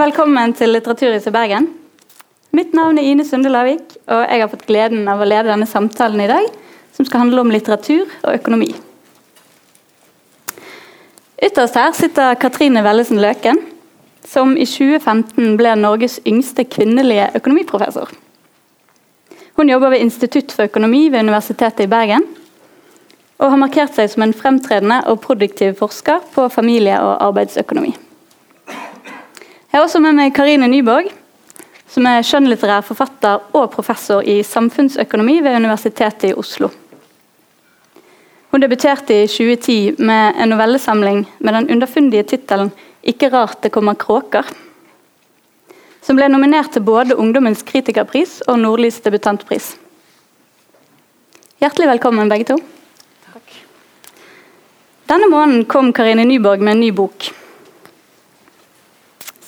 velkommen til Litteraturhuset i Bergen. Mitt navn er Ine Sunde Lavik, og jeg har fått gleden av å lede denne samtalen i dag, som skal handle om litteratur og økonomi. Ytterst her sitter Katrine Wellesen Løken, som i 2015 ble Norges yngste kvinnelige økonomiprofessor. Hun jobber ved Institutt for økonomi ved Universitetet i Bergen, og har markert seg som en fremtredende og produktiv forsker på familie- og arbeidsøkonomi. Jeg har også med meg Karine Nyborg, som er skjønnlitterær forfatter og professor i samfunnsøkonomi ved Universitetet i Oslo. Hun debuterte i 2010 med en novellesamling med den underfundige tittelen 'Ikke rart det kommer kråker', som ble nominert til både Ungdommens kritikerpris og Nordlys debutantpris. Hjertelig velkommen, begge to. Takk. Denne måneden kom Karine Nyborg med en ny bok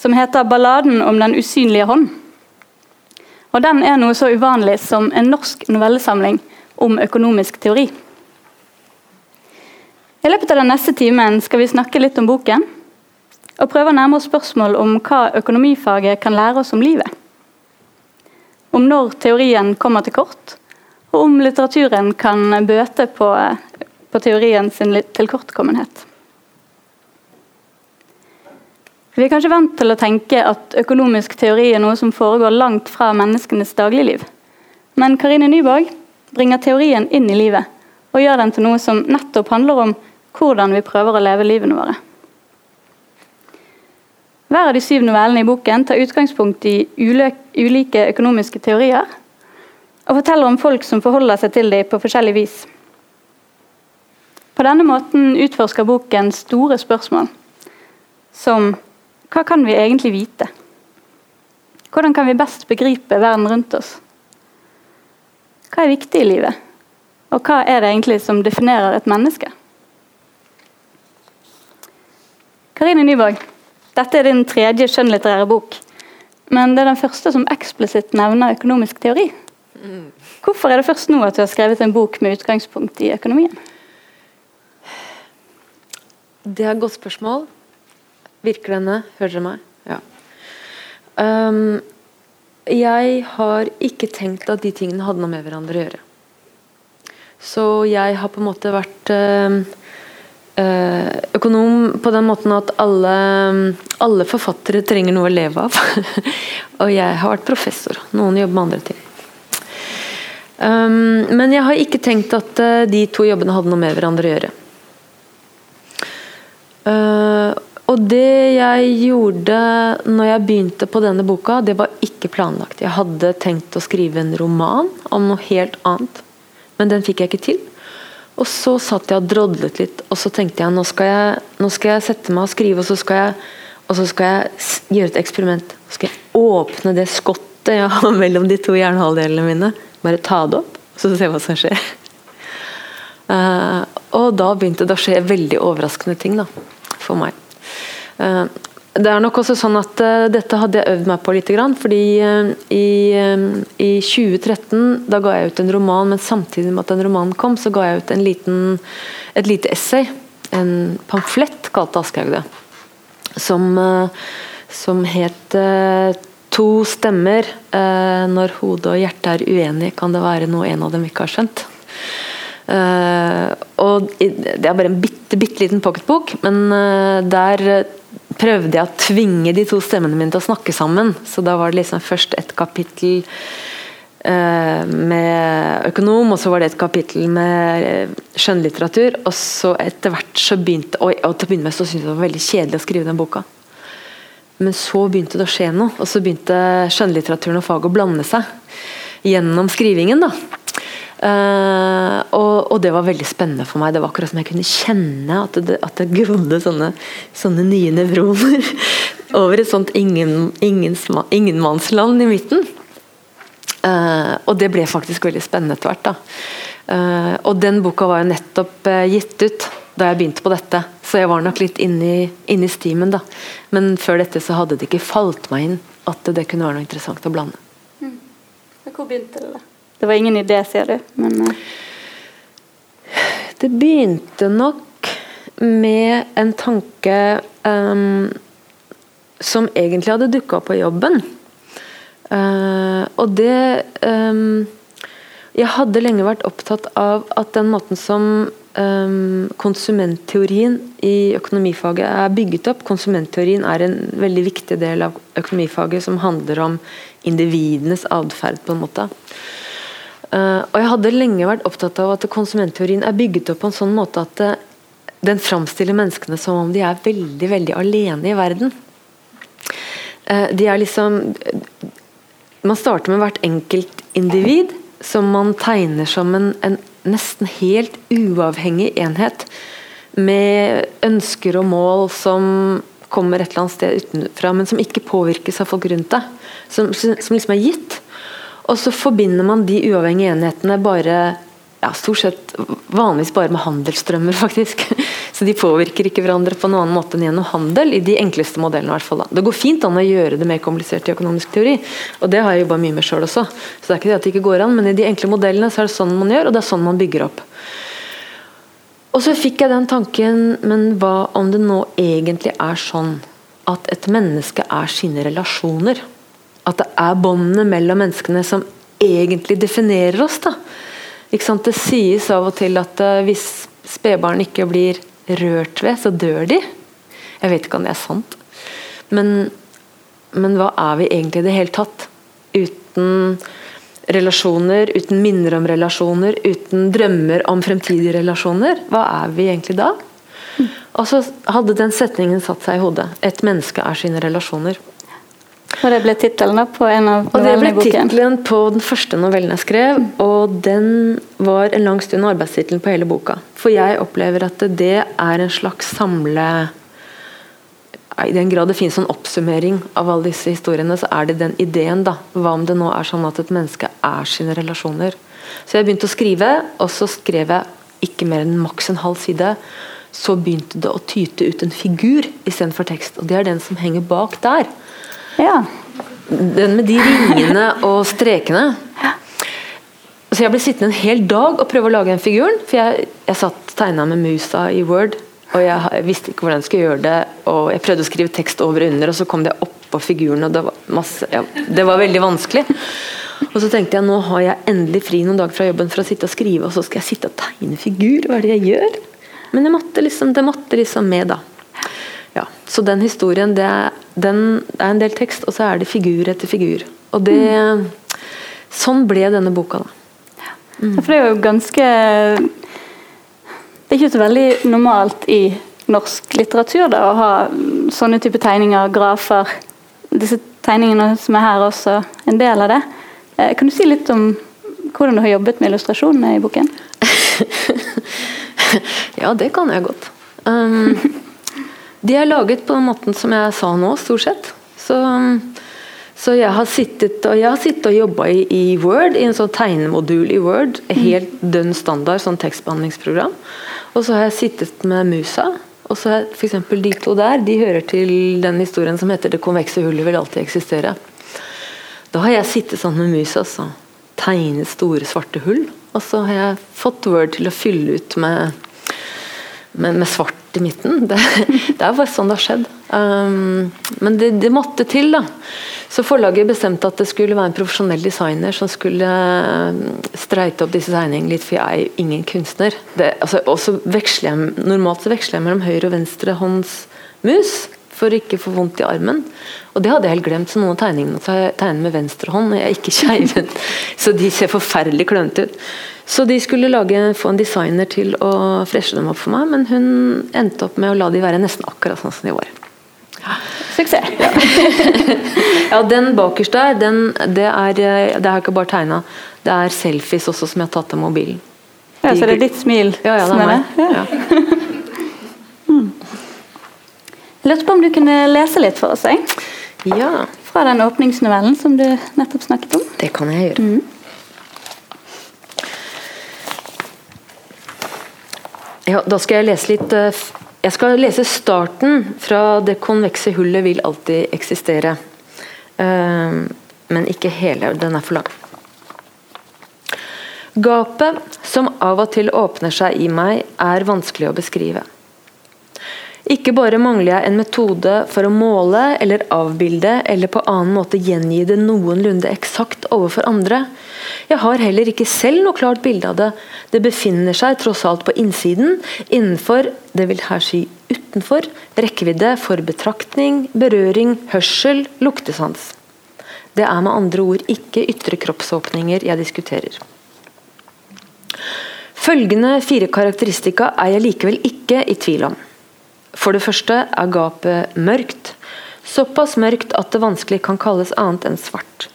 som heter 'Balladen om den usynlige hånd'. Og Den er noe så uvanlig som en norsk novellesamling om økonomisk teori. I løpet av den neste timen skal vi snakke litt om boken, og prøve å nærme oss spørsmål om hva økonomifaget kan lære oss om livet. Om når teorien kommer til kort, og om litteraturen kan bøte på, på teorien sin tilkortkommenhet. Vi er kanskje vant til å tenke at økonomisk teori er noe som foregår langt fra menneskenes dagligliv. Men Karine Nyborg bringer teorien inn i livet, og gjør den til noe som nettopp handler om hvordan vi prøver å leve livene våre. Hver av de syv novellene i boken tar utgangspunkt i ulike økonomiske teorier, og forteller om folk som forholder seg til dem på forskjellig vis. På denne måten utforsker boken store spørsmål, som hva kan vi egentlig vite? Hvordan kan vi best begripe verden rundt oss? Hva er viktig i livet? Og hva er det egentlig som definerer et menneske? Karine Nyborg, dette er din tredje skjønnlitterære bok. Men det er den første som eksplisitt nevner økonomisk teori. Hvorfor er det først nå at du har skrevet en bok med utgangspunkt i økonomien? Det er et godt spørsmål. Virker denne? Hører dere meg? Ja. Um, jeg har ikke tenkt at de tingene hadde noe med hverandre å gjøre. Så jeg har på en måte vært uh, økonom på den måten at alle, alle forfattere trenger noe å leve av. og jeg har vært professor. Noen jobber med andre ting. Um, men jeg har ikke tenkt at uh, de to jobbene hadde noe med hverandre å gjøre. Uh, og det jeg gjorde når jeg begynte på denne boka, det var ikke planlagt. Jeg hadde tenkt å skrive en roman om noe helt annet, men den fikk jeg ikke til. Og så satt jeg og drodlet litt, og så tenkte jeg nå skal jeg, nå skal jeg sette meg og skrive, og så skal jeg, så skal jeg gjøre et eksperiment. Så skal jeg åpne det skottet jeg har mellom de to jernhalvdelene mine. Bare ta det opp, og så se hva som skjer. Uh, og da begynte det å skje veldig overraskende ting da, for meg. Eh, det er nok også sånn at uh, dette hadde jeg øvd meg på litt. Fordi uh, i, i, 2013 da ga jeg ut en roman, men samtidig med at den romanen kom, så ga jeg ut liten, et lite essay. En pamflett, kalte Aschehoug det. Som, som het 'To stemmer'. når hodet og hjertet er uenige, kan det være noe en av dem ikke har skjønt. og Det er bare en bitte, bitte liten pocketbok, men der prøvde jeg å tvinge de to stemmene mine til å snakke sammen. Så da var det liksom først et kapittel eh, med økonom, og så var det et kapittel med eh, skjønnlitteratur. Og så etter hvert så begynte Og, til å begynne med så syntes jeg det var veldig kjedelig å skrive den boka. Men så begynte det å skje noe, og så begynte skjønnlitteraturen og faget å blande seg gjennom skrivingen. da Uh, og, og, det var veldig spennende for meg. Det var akkurat som jeg kunne kjenne at det, at det grodde sånne, sånne, nye nevroner over et sånt ingen, ingenmannsland i midten. Uh, og det ble faktisk veldig spennende etter hvert. Uh, og den boka var jo nettopp gitt ut da jeg begynte på dette, så jeg var nok litt inne i stimen. da. Men før dette så hadde det ikke falt meg inn at det kunne være noe interessant å blande. Mm. Hvor begynte det? da? Det var ingen idé, sier du. Men uh... Det begynte nok med en tanke um, som egentlig hadde dukka opp på jobben. Uh, og det um, Jeg hadde lenge vært opptatt av at den måten som um, konsumentteorien i økonomifaget er bygget opp Konsumentteorien er en veldig viktig del av økonomifaget som handler om individenes atferd, på en måte. Uh, og jeg hadde lenge vært opptatt av at konsumentteorien er bygget opp på en sånn måte at den framstiller menneskene som om de er veldig, veldig alene i verden. Uh, de er liksom man starter med hvert enkelt individ, som man tegner som en, en nesten helt uavhengig enhet. Med ønsker og mål som kommer et eller annet sted utenfra, men som ikke påvirkes av folk rundt deg. Som, som liksom er gitt. Og så forbinder man de uavhengige enhetene bare ja, stort sett vanligvis bare med handelsstrømmer, faktisk. Så de påvirker ikke hverandre på noen annen måte enn gjennom handel, i de enkleste modellene. I hvert fall. Det går fint an å gjøre det mer komplisert i økonomisk teori, og det har jeg jobba mye med sjøl også. Så det er ikke det at det ikke går an, men i de enkle modellene så er det sånn man gjør, og det er sånn man bygger opp. Og så fikk jeg den tanken, men hva om det nå egentlig er sånn at et menneske er sine relasjoner? At det er båndene mellom menneskene som egentlig definerer oss, da. Det sies av og til at uh, hvis spedbarn ikke blir rørt ved, så dør de. Jeg vet ikke om det er sant. Men, men hva er vi egentlig i det hele tatt? Uten relasjoner, uten minner om relasjoner, uten drømmer om fremtidige relasjoner. Hva er vi egentlig da? Og så hadde den setningen satt seg i hodet. Et menneske er sine relasjoner. Og det ble tittelen på en av novellene i boken? Og Det ble tittelen på den første novellen jeg skrev, og den var en lang stund arbeidstittelen på hele boka. For jeg opplever at det er en slags samle I den grad det finnes en oppsummering av alle disse historiene, så er det den ideen, da. Hva om det nå er sånn at et menneske er sine relasjoner? Så jeg begynte å skrive, og så skrev jeg ikke mer enn maks en halv side. Så begynte det å tyte ut en figur istedenfor tekst, og det er den som henger bak der. Ja. Den med de ringene og strekene. Så jeg ble sittende en hel dag og prøve å lage den figuren. For jeg, jeg satt tegna med musa i Word, og jeg visste ikke hvordan jeg skulle gjøre det. Og jeg prøvde å skrive tekst over og under, og så kom det oppå figuren, og det var, masse, ja, det var veldig vanskelig. Og så tenkte jeg nå har jeg endelig fri noen dager fra jobben for å sitte og skrive, og så skal jeg sitte og tegne figur. Hva er det jeg gjør? Men det måtte liksom, det måtte liksom med, da. Ja, så den historien, det er, den er en del tekst, og så er det figur etter figur. Og det mm. Sånn ble denne boka, da. Mm. For det er jo ganske Det er ikke så veldig normalt i norsk litteratur da, å ha sånne type tegninger, grafer. Disse tegningene som er her, også en del av det. Eh, kan du si litt om hvordan du har jobbet med illustrasjonene i boken? ja, det kan jeg godt. Um, de er laget på den måten som jeg sa nå, stort sett. Så, så jeg har sittet og, jeg har sittet og jobba i, i, Word, i en sånn tegnemodul i Word. Helt dønn standard sånn tekstbehandlingsprogram. Og så har jeg sittet med musa. Og så er f.eks. de to der de hører til den historien som heter 'Det konvekse hullet vil alltid eksistere'. Da har jeg sittet sånn med musa altså, tegnet store, svarte hull. Og så har jeg fått Word til å fylle ut med, med, med svart i midten. Det, det er bare sånn det har skjedd. Um, men det, det, måtte til, da. Så forlaget bestemte at det skulle være en profesjonell designer som skulle um, streite opp disse tegningene litt, for jeg er jo ingen kunstner. Det, altså, jeg, normalt så veksler jeg mellom høyre og venstre hånds mus for å ikke få vondt i armen. Og det hadde jeg helt glemt, så noen av tegningene tegner med venstre hånd. og Jeg er ikke skeivendt, så de ser forferdelig klønete ut. Så de skulle lage, få en designer til å freshe dem opp for meg, men hun endte opp med å la de være nesten akkurat sånn som de var. Suksess! Ja. ja, den bakerst der, den, det, er, det har jeg ikke bare tegna. Det er selfies også som jeg har tatt av mobilen. Ja, Så det er ditt smil ja, ja, det er meg. Ja. mm. Jeg lurte på om du kunne lese litt for oss? Jeg. Ja. Fra den åpningsnovellen som du nettopp snakket om. Det kan jeg gjøre. Mm. Ja, da skal jeg lese litt eh, Jeg skal lese starten fra 'Det konvekse hullet vil alltid eksistere'. Uh, men ikke hele. Den er for lang. Gapet som av og til åpner seg i meg, er vanskelig å beskrive. Ikke bare mangler jeg en metode for å måle eller avbilde eller på annen måte gjengi det noenlunde eksakt overfor andre. Jeg har heller ikke selv noe klart bilde av det. Det befinner seg tross alt på innsiden, innenfor, det vil her si utenfor, rekkevidde for betraktning, berøring, hørsel, luktesans. Det er med andre ord ikke ytre kroppsåpninger jeg diskuterer. Følgende fire karakteristika er jeg likevel ikke i tvil om. For det første er gapet mørkt. Såpass mørkt at det vanskelig kan kalles annet enn svart.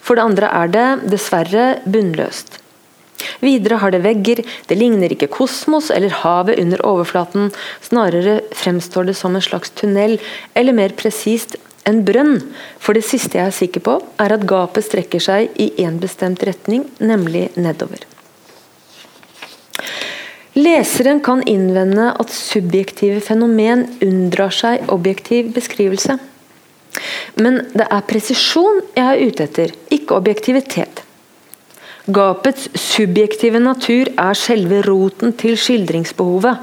For det andre er det, dessverre, bunnløst. Videre har det vegger, det ligner ikke kosmos eller havet under overflaten, snarere fremstår det som en slags tunnel, eller mer presist en brønn. For det siste jeg er sikker på, er at gapet strekker seg i én bestemt retning, nemlig nedover. Leseren kan innvende at subjektive fenomen unndrar seg objektiv beskrivelse. Men det er presisjon jeg er ute etter, ikke objektivitet. Gapets subjektive natur er selve roten til skildringsbehovet.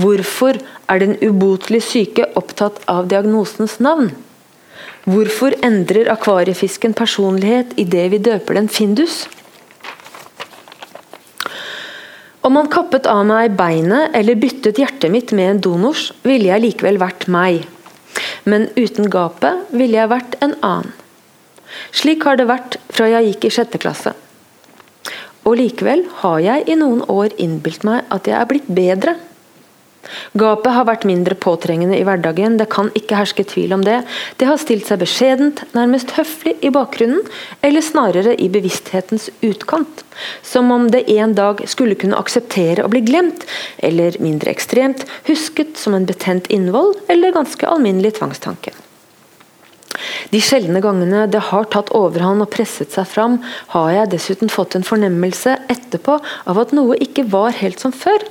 Hvorfor er den ubotelig syke opptatt av diagnosens navn? Hvorfor endrer akvariefisken personlighet idet vi døper den Findus? Om man kappet av meg beinet eller byttet hjertet mitt med en donors, ville jeg likevel vært meg. Men uten gapet ville jeg vært en annen. Slik har det vært fra jeg gikk i sjette klasse. Og likevel har jeg i noen år innbilt meg at jeg er blitt bedre. Gapet har vært mindre påtrengende i hverdagen, det kan ikke herske tvil om det. Det har stilt seg beskjedent, nærmest høflig i bakgrunnen, eller snarere i bevissthetens utkant. Som om det en dag skulle kunne akseptere å bli glemt, eller mindre ekstremt, husket som en betent innvoll eller ganske alminnelig tvangstanke. De sjeldne gangene det har tatt overhånd og presset seg fram, har jeg dessuten fått en fornemmelse etterpå av at noe ikke var helt som før.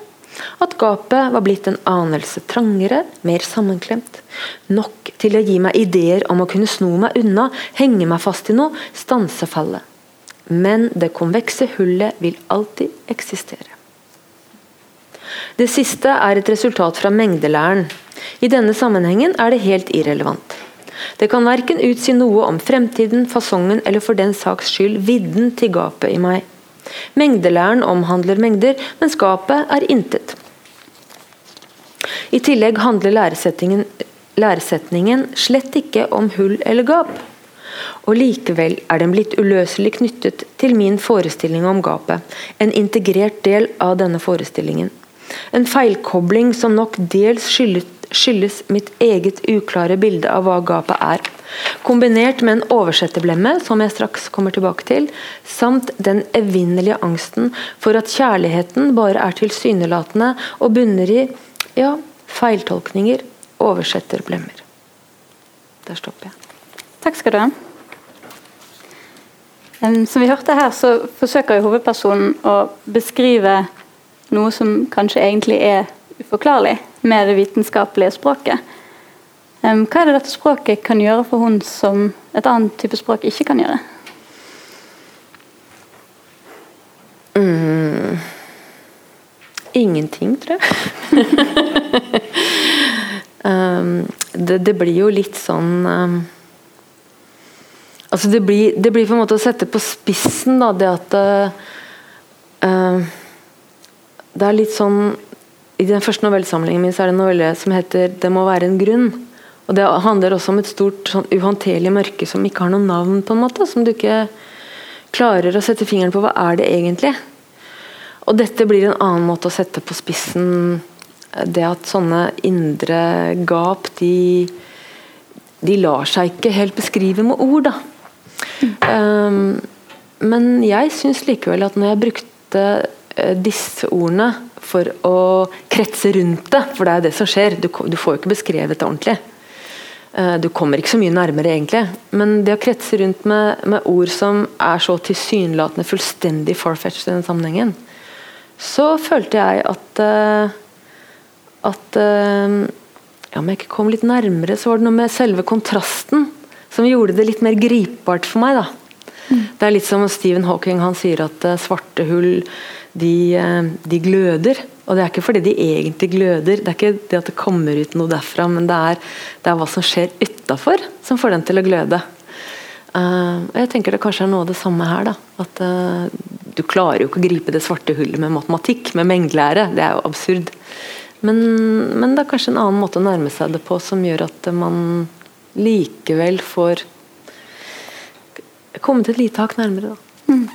At gapet var blitt en anelse trangere, mer sammenklemt. Nok til å gi meg ideer om å kunne sno meg unna, henge meg fast i noe, stanse fallet. Men det konvekse hullet vil alltid eksistere. Det siste er et resultat fra mengdelæren. I denne sammenhengen er det helt irrelevant. Det kan verken utsi noe om fremtiden, fasongen eller for den saks skyld vidden til gapet i meg. Mengdelæren omhandler mengder, men skapet er intet. I tillegg handler læresetningen, læresetningen slett ikke om hull eller gap. Og likevel er den blitt uløselig knyttet til min forestilling om gapet, en integrert del av denne forestillingen. En feilkobling som nok dels skyldes, skyldes mitt eget uklare bilde av hva gapet er. Kombinert med en oversetterblemme, som jeg straks kommer tilbake til, samt den evinnelige angsten for at kjærligheten bare er tilsynelatende og bunner i ja, feiltolkninger, oversetterblemmer. Der stopper jeg. Takk skal du ha. Som vi hørte her, så forsøker hovedpersonen å beskrive noe som kanskje egentlig er uforklarlig med det vitenskapelige språket. Hva er det dette språket kan gjøre for hun som et annet type språk ikke kan gjøre? Mm. Ingenting, tror jeg. um, det, det, blir jo litt sånn um, Altså det blir, det blir, på en måte å sette på spissen da, det at uh, Det er litt sånn I den første novellesamlingen min så er det en novelle som heter 'Det må være en grunn'. Og Det handler også om et stort sånn uhåndterlig mørke som ikke har noe navn, på en måte, som du ikke klarer å sette fingeren på. Hva er det egentlig? Og dette blir en annen måte å sette på spissen det at sånne indre gap, de, de lar seg ikke helt beskrive med ord, da. Um, men jeg syns likevel at når jeg brukte uh, disse ordene for å kretse rundt det, for det er det som skjer, du, du får jo ikke beskrevet det ordentlig. Eh, du kommer ikke så mye nærmere, egentlig. Men det å kretse rundt med, med ord som er så tilsynelatende fullstendig farfetched i den sammenhengen, så følte jeg at uh, at uh, ja, Om jeg ikke kom litt nærmere, så var det noe med selve kontrasten som gjorde det litt mer gripbart for meg. da. Mm. Det er litt som Stephen Hawking han sier at uh, svarte hull de, eh, de, gløder. Og det er ikke fordi de egentlig gløder, det er ikke det at det kommer ut noe derfra, men det er, det er hva som skjer utafor som får den til å gløde. Uh, jeg tenker det kanskje er noe av det samme her. da, at uh, Du klarer jo ikke å gripe det svarte hullet med matematikk, med mengdelære. Det er jo absurd. Men, men, det er kanskje en annen måte å nærme seg det på som gjør at man likevel får kommet et lite hakk nærmere. da. Mm.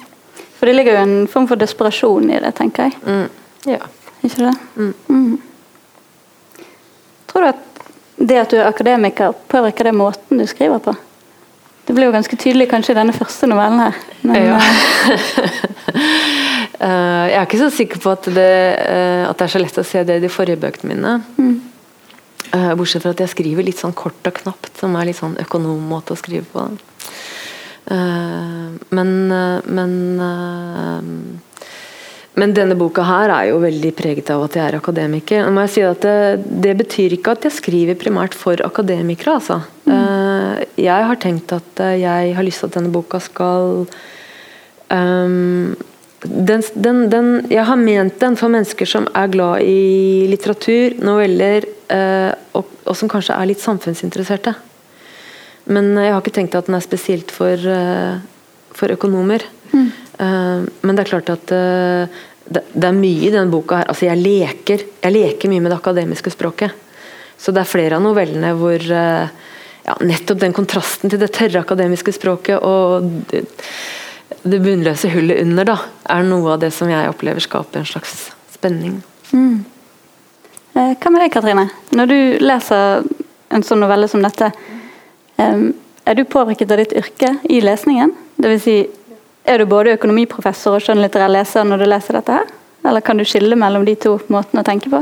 For det ligger jo en form for desperasjon i det, tenker jeg. Mm. Ja. Ikke det? Mm. mm. Tror du at det at du er akademiker, påvirker det måten du skriver på? Det ble jo ganske tydelig kanskje i denne første novellen her. Men, ja. uh, jeg er ikke så sikker på at det, uh, at det, er så lett å se det i de forrige bøkene mine. Mm. Uh, bortsett fra at jeg skriver litt sånn kort og knapt, som er litt sånn økonommåte å skrive på. Eh, men, eh, men eh, men denne boka her er jo veldig preget av at jeg er akademiker. må jeg si at det, det betyr ikke at jeg skriver primært for akademikere. Altså. Mm. Jeg har tenkt at jeg har lyst til at denne boka skal um, den, den, den, jeg har ment den for mennesker som er glad i litteratur, noveller, uh, og, og, som kanskje er litt samfunnsinteresserte. Men jeg har ikke tenkt at den er spesielt for, eh, for økonomer. Mm. Uh, men det er klart at uh, det, det, er mye i denne boka her. Altså jeg leker, jeg leker mye med det akademiske språket. Så det er flere av novellene hvor ja, nettopp den kontrasten til det tørre akademiske språket og det, det bunnløse hullet under, da, er noe av det som jeg opplever skaper en slags spenning. Mm. Hva med deg, Katrine? Når du leser en sånn novelle som dette, er du påvirket av ditt yrke i lesningen? Det vil si, er du både økonomiprofessor og skjønnlitterær leser når du leser dette her? Eller kan du skille mellom de to måtene å tenke på?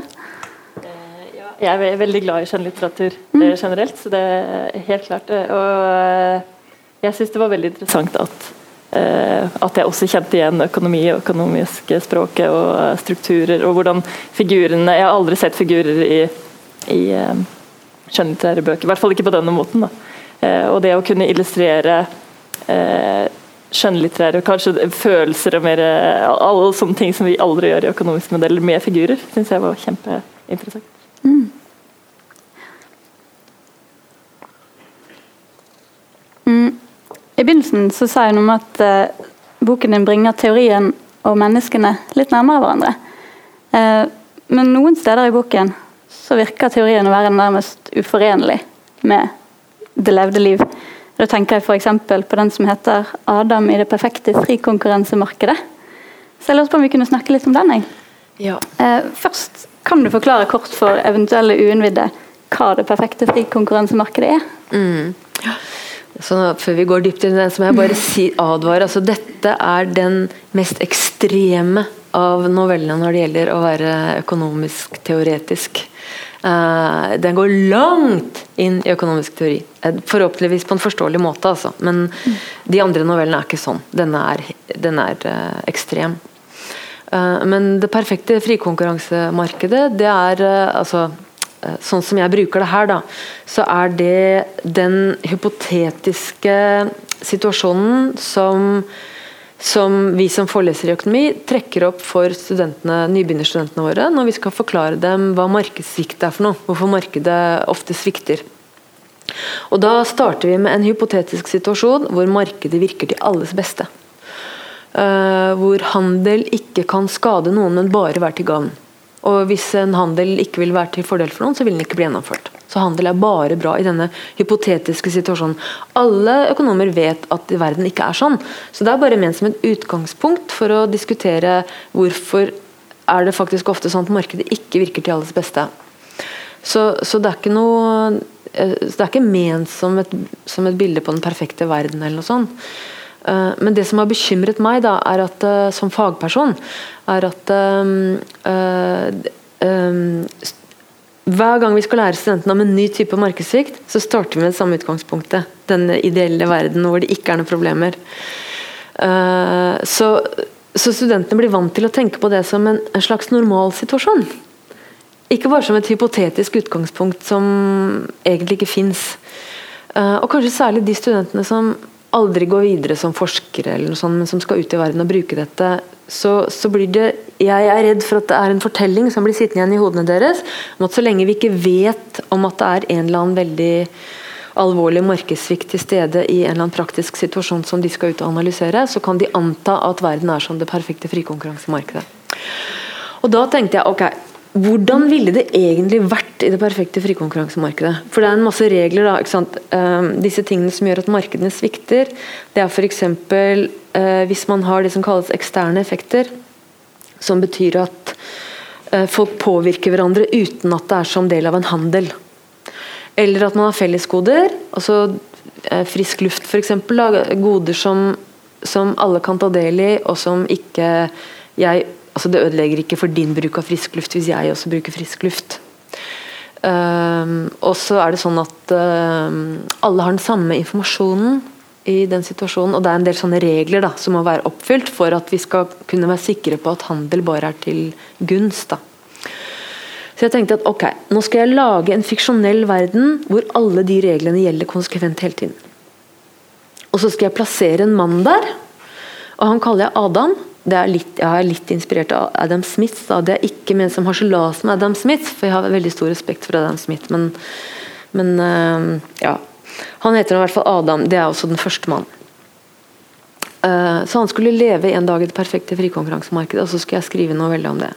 Eh, jeg er veldig glad i skjønnlitteratur mm. Eh, generelt, så det er helt klart. Og eh, jeg syns det var veldig interessant at, at jeg også kjente igjen økonomi og økonomiske språket og strukturer, og hvordan figurene Jeg har aldri sett figurer i, i skjønnlitterære bøker, i hvert fall ikke på denne måten. da og det å kunne illustrere eh, skjønnlitterære kanskje følelser og mer eh, alle sånne ting som vi aldri gjør i økonomiske modeller med figurer, syns jeg var kjempeinteressant. Mm. Mm. I begynnelsen så sa jeg noe om at eh, boken din bringer teorien og menneskene litt nærmere hverandre. Eh, men noen steder i boken så virker teorien å være nærmest uforenlig med det levde liv. Da tenker jeg f.eks. på den som heter 'Adam i det perfekte frikonkurransemarkedet'. Så jeg lurte på om vi kunne snakke litt om den. Ja. Eh, først, kan du forklare kort for eventuelle uinnvidde hva det perfekte frikonkurransemarkedet er? Mm. Så Før vi går dypt inn i den, så må jeg bare si advare. Altså, dette er den mest ekstreme av novellene når det gjelder å være økonomisk teoretisk. Uh, den går langt inn i økonomisk teori. Eh, forhåpentligvis på en forståelig måte, altså. Men de andre novellene er ikke sånn. Denne er, den er uh, ekstrem. Men det perfekte frikonkurransemarkedet, det er altså Sånn som jeg bruker det her, da, så er det den hypotetiske situasjonen som som vi som foreleser i økonomi trekker opp for studentene, nybegynnerstudentene våre når vi skal forklare dem hva markedssvikt er for noe. Hvorfor markedet ofte svikter. Og Da starter vi med en hypotetisk situasjon hvor markedet virker til alles beste. Uh, hvor handel ikke kan skade noen, men bare være til gavn. Og Hvis en handel ikke vil være til fordel for noen, så vil den ikke bli gjennomført. Så handel er bare bra i denne hypotetiske situasjonen. Alle økonomer vet at verden ikke er sånn. Så det er bare ment som et utgangspunkt for å diskutere hvorfor er det faktisk ofte sånn at markedet ikke virker til alles beste. Så, så det er ikke noe eh, det er ikke ment som et, som et bilde på den perfekte verden eller noe sånt. Eh, men det som har bekymret meg da, er at eh, som fagperson, er at um, um, hver gang vi skal lære studentene om en ny type markedssvikt, så starter vi med det samme utgangspunktet. Den ideelle verden hvor det ikke er noen problemer. Uh, så, så, studentene blir vant til å tenke på det som en, slags normalsituasjon. Ikke bare som et hypotetisk utgangspunkt som egentlig ikke fins. Uh, og kanskje særlig de studentene som aldri går videre som forskere, eller noe sånt, men som skal ut i verden og bruke dette, så, så blir det jeg er redd for at det er en fortelling som blir sittende igjen i hodene deres. om at Så lenge vi ikke vet om at det er en eller annen veldig alvorlig markedssvikt til stede i en eller annen praktisk situasjon som de skal ut og analysere, så kan de anta at verden er som det perfekte frikonkurransemarkedet. Og da tenkte jeg ok, hvordan ville det egentlig vært i det perfekte frikonkurransemarkedet? For det er en masse regler. da, ikke sant? Uh, disse tingene som gjør at markedene svikter, det er f.eks. Uh, eh, hvis man har det som kalles eksterne effekter, som betyr at uh, folk påvirker hverandre uten at det er som del av en handel. Eller at man har fellesgoder. altså uh, Frisk luft, f.eks. Goder som, som alle kan ta del i, og som ikke jeg altså Det ødelegger ikke for din bruk av frisk luft hvis jeg også bruker frisk luft. Um, og så er det sånn at um, alle har den samme informasjonen i den situasjonen, og det er en del sånne regler da, som må være oppfylt for at vi skal kunne være sikre på at handel bare er til gunst. da. Så jeg tenkte at ok, nå skal jeg lage en fiksjonell verden hvor alle de reglene gjelder konsekvent hele tiden. Og så skal jeg plassere en mann der, og han kaller jeg Adam det er litt, jeg er litt inspirert av Adam Smith. Da. Det er ikke ment som harselas med Adam Smith, for jeg har veldig stor respekt for Adam Smith. Men, men uh, ja. Han heter i hvert fall Adam. Det er også den første mannen. Uh, så han skulle leve en dag i det perfekte frikonkurransemarkedet, og så skulle jeg skrive noe veldig om det.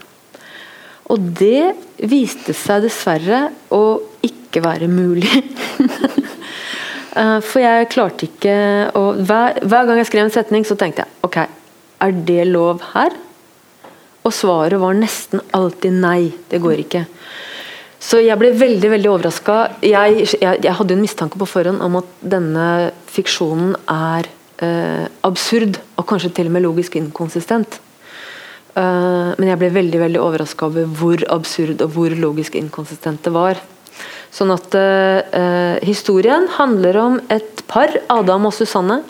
Og det viste seg dessverre å ikke være mulig. uh, for jeg klarte ikke å hver, hver gang jeg skrev en setning, så tenkte jeg ok, er det lov her? Og svaret var nesten alltid nei. Det går ikke. Så jeg ble veldig veldig overraska. Jeg, jeg, jeg, hadde en mistanke på forhånd om at denne fiksjonen er eh, absurd, og kanskje til og med logisk inkonsistent. Uh, men jeg ble veldig veldig overraska over hvor absurd og hvor logisk inkonsistent det var. Sånn at uh, historien handler om et par, Adam og Susanne,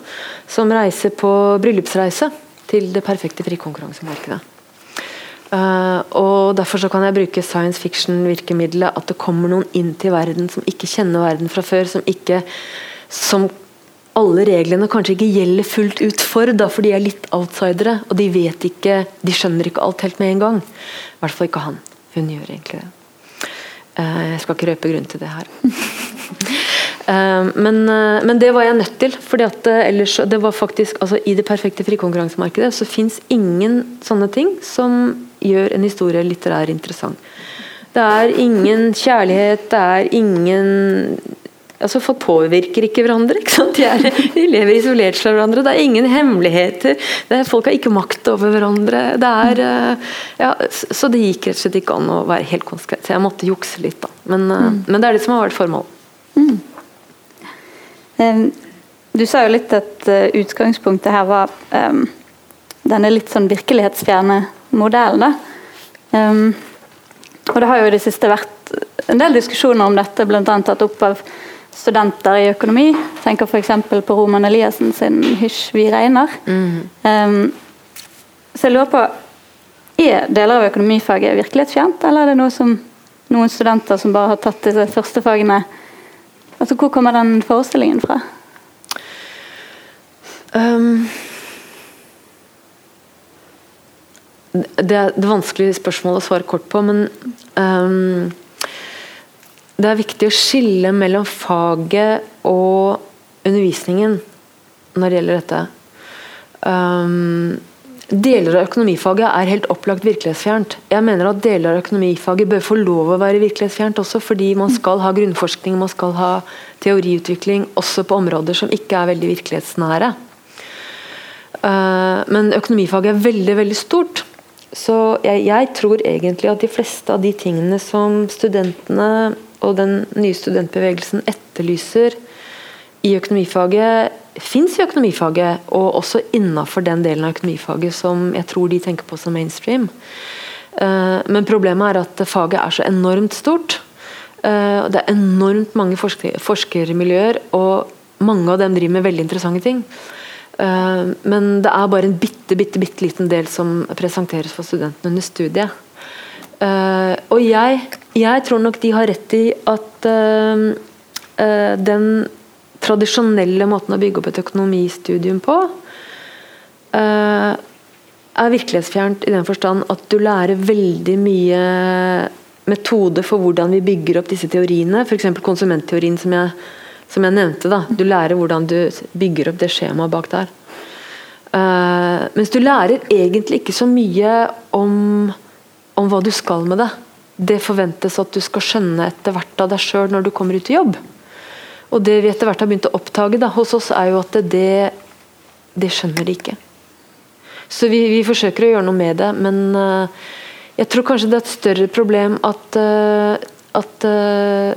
som reiser på bryllupsreise til det perfekte frikonkurransemarkedet. Uh, og Derfor så kan jeg bruke science fiction-virkemiddelet. At det kommer noen inn til verden som ikke kjenner verden fra før. Som ikke som alle reglene kanskje ikke gjelder fullt ut for, da, for de er litt outsidere. Og de vet ikke, de skjønner ikke alt helt med en gang. I hvert fall ikke han. Hun gjør egentlig det. Uh, jeg skal ikke røpe grunnen til det her. Eh, men, eh, men, det var jeg nødt til. fordi at eh, ellers det var faktisk, altså I det perfekte frikonkurransemarkedet så fins ingen sånne ting som gjør en historie litterær interessant. Det er ingen kjærlighet, det er ingen altså Folk påvirker ikke hverandre. ikke sant? De, er, de lever isolert fra hverandre. Det er ingen hemmeligheter. Er, folk har ikke makt over hverandre. Det er, ja, så det gikk rett og slett ikke an å være helt konsekvent. Så jeg måtte jukse litt. da. Men, mm. men det er det som har vært formålet. Mm. Du sa jo litt at eh, utgangspunktet her var denne litt sånn virkelighetsfjerne modellen. Um, og det har jo i det siste vært en del diskusjoner om dette, bl.a. tatt opp av studenter i økonomi. Tenker f.eks. på Roman Eliassen sin 'Hysj, vi regner'. Mm. Um, så jeg lurer på Er deler av økonomifaget virkelighetsfjernt, eller er det noe som noen studenter som bare har tatt disse første fagene, Altså, hvor kommer den forestillingen fra? Um, det er et vanskelig spørsmål å svare kort på, men um, det er viktig å skille mellom faget og undervisningen når det gjelder dette. Um, Deler av økonomifaget er helt opplagt virkelighetsfjernt. Jeg mener at deler av økonomifaget bør få lov å være virkelighetsfjernt også, fordi man skal ha grunnforskning, man skal ha teoriutvikling også på områder som ikke er veldig virkelighetsnære. Eh, men økonomifaget er veldig, veldig stort. Så jeg, jeg tror egentlig at de fleste av de tingene som studentene og den nye studentbevegelsen etterlyser i økonomifaget, fins i økonomifaget, og også innafor den delen av økonomifaget som jeg tror de tenker på som mainstream. Uh, men problemet er at faget er så enormt stort. Uh, det er enormt mange forsker forskermiljøer, og mange av dem driver med veldig interessante ting. Uh, men det er bare en bitte, bitte, bitte liten del som presenteres for studentene under studiet. og jeg, jeg, tror nok de har rett i at den tradisjonelle måten å bygge opp et økonomistudium på, uh, er virkelighetsfjernt i den forstand at du lærer veldig mye metode for hvordan vi bygger opp disse teoriene. F.eks. konsumentteorien som jeg, som jeg nevnte. Da. Du lærer hvordan du bygger opp det skjemaet bak der. Uh, mens du lærer egentlig ikke så mye om, om hva du skal med det. Det forventes at du skal skjønne etter hvert av deg sjøl når du kommer ut i jobb. Og det vi etter hvert har begynt å oppdage hos oss, er jo at det, det skjønner de ikke. Så vi, vi, forsøker å gjøre noe med det, men uh, jeg tror kanskje det er et større problem at, uh, at uh,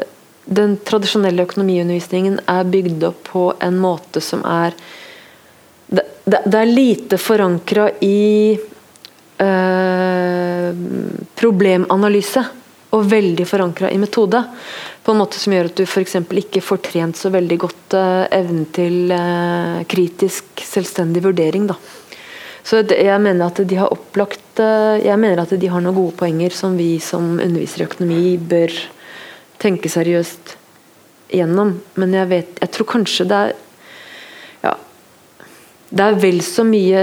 den tradisjonelle økonomiundervisningen er bygd opp på en måte som er Det, det, det er lite forankra i problemanalyse og veldig forankra i metode. På en måte som gjør at du f.eks. ikke får trent så veldig godt uh, evnen til uh, kritisk, selvstendig vurdering. Da. Så jeg mener at de har opplagt uh, Jeg mener at de har noen gode poenger som vi som underviser i økonomi bør tenke seriøst gjennom. Men jeg, vet, jeg tror kanskje det er det er vel så mye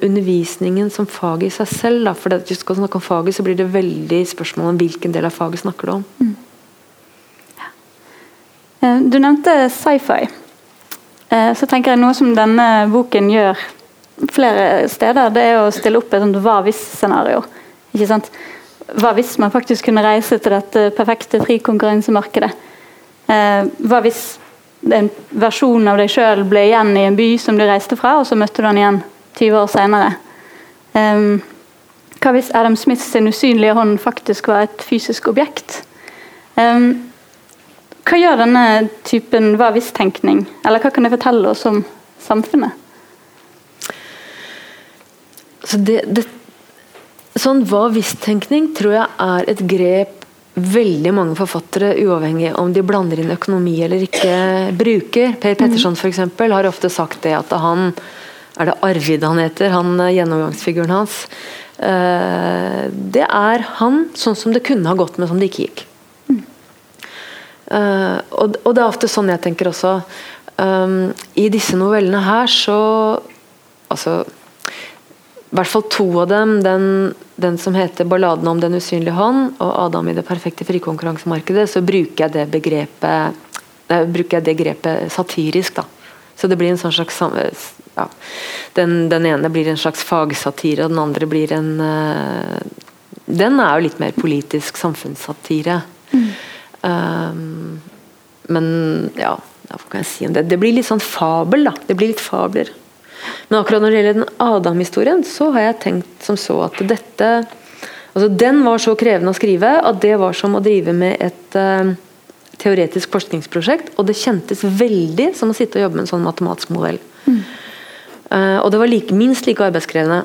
undervisningen som faget i seg selv. Da. For hvis du skal snakke om faget, så blir det veldig spørsmål om hvilken del av faget snakker du om. Mm. Ja. du nevnte sci-fi. Eh, så tenker jeg Noe som denne boken gjør flere steder, det er å stille opp et sånt hva hvis-scenario. Ikke sant? Hva hvis man faktisk kunne reise til dette perfekte frikonkurransemarkedet? Eh, hva hvis en versjon av deg sjøl ble igjen i en by som du reiste fra, og så møtte du den igjen 20 år senere? hva hvis Adam Smiths usynlige hånd faktisk var et fysisk objekt? Um, hva gjør denne typen hva hvis-tenkning, eller hva kan det fortelle oss om samfunnet? Så det, det, sånn hva hvis-tenkning tror jeg er et grep veldig mange forfattere, uavhengig om de blander inn økonomi eller ikke, bruker. Per Petterson eksempel, har ofte sagt det at han Er det Arvid han heter? Han Gjennomgangsfiguren hans. Eh, det er han sånn som det kunne ha gått med, som det ikke gikk. Uh, og, det er ofte sånn jeg tenker også. I disse novellene her så Altså I hvert fall to av dem, den, den som heter 'Balladen om den usynlige hånd' og 'Adam i det perfekte frikonkurransemarkedet', så bruker jeg det begrepet uh, bruker jeg det grepet satirisk. da så det blir en sånn slags ja, den, den, ene blir en slags fagsatire, og den andre blir en uh, Den er jo litt mer politisk samfunnssatire. Mm. Um, men ja, hva kan jeg si om det? Det blir litt sånn fabel, da. Det blir litt fabler. Men akkurat når det gjelder den Adam-historien, så har jeg tenkt som så at dette altså Den var så krevende å skrive at det var som å drive med et uh, teoretisk forskningsprosjekt. Og det kjentes veldig som å sitte og jobbe med en sånn matematisk modell. Mm. Uh, og det var like, minst like arbeidskrevende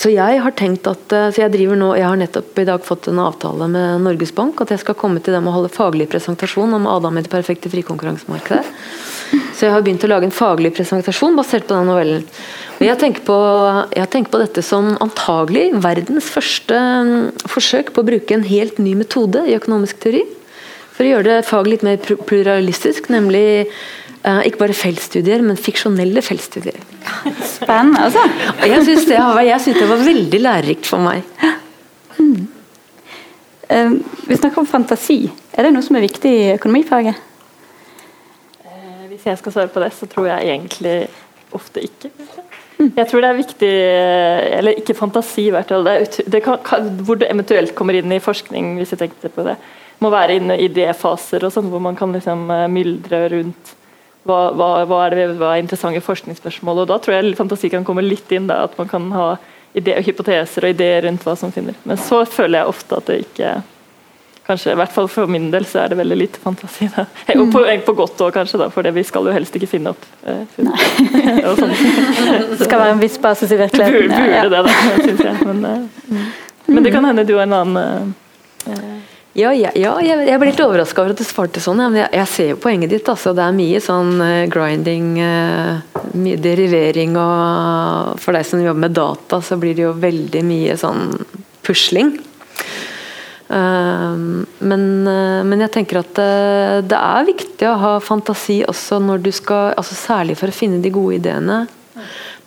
så jeg har tenkt at eh, så jeg driver nå, jeg har nettopp i dag fått en avtale med Norges Bank at jeg skal komme til dem og holde faglig presentasjon om Adam i det perfekte frikonkurransemarkedet. Så jeg har begynt å lage en faglig presentasjon basert på den novellen. Og jeg tenker på, jeg tenker på dette som antagelig verdens første mm, forsøk på å bruke en helt ny metode i økonomisk teori. For å gjøre det faget litt mer pluralistisk, nemlig Uh, ikke bare feltstudier, men fiksjonelle feltstudier. Spennende, altså. jeg syns det, det, var veldig lærerikt for meg. Mm. Uh, vi snakker om fantasi. Er det noe som er viktig i økonomifaget? Uh, hvis jeg skal svare på det, så tror jeg egentlig ofte ikke. Mm. Jeg tror det er viktig Eller ikke fantasi, i hvert fall. Det, det kan, kan, hvor det eventuelt kommer inn i forskning, hvis jeg tenkte på det. Må være inne i idéfaser og sånn, hvor man kan liksom myldre rundt hva, hva, hva, er det, hva, er interessante forskningsspørsmål? og Da tror jeg fantasi kan komme litt inn. Da, at man kan ha ideer, hypoteser og ideer rundt hva som finner. Men så føler jeg ofte at det ikke kanskje, i hvert fall For min del så er det veldig lite fantasi. Da. Og på, mm. på godt òg, kanskje, da, for vi skal jo helst ikke finne opp. Eh, sånn. det skal være en viss basis i virkeligheten. Burde, burde det, da, syns jeg. Men, eh, men, det kan hende du har en annen eh, ja, ja, ja, jeg, ble litt overraska over at du svarte sånn. men jeg, jeg, ser jo poenget ditt. Altså. Det er mye sånn uh, grinding, uh, mye derivering og For deg som jobber med data, så blir det jo veldig mye sånn pusling. Uh, men, men, jeg tenker at det er viktig å ha fantasi også når du skal altså Særlig for å finne de gode ideene.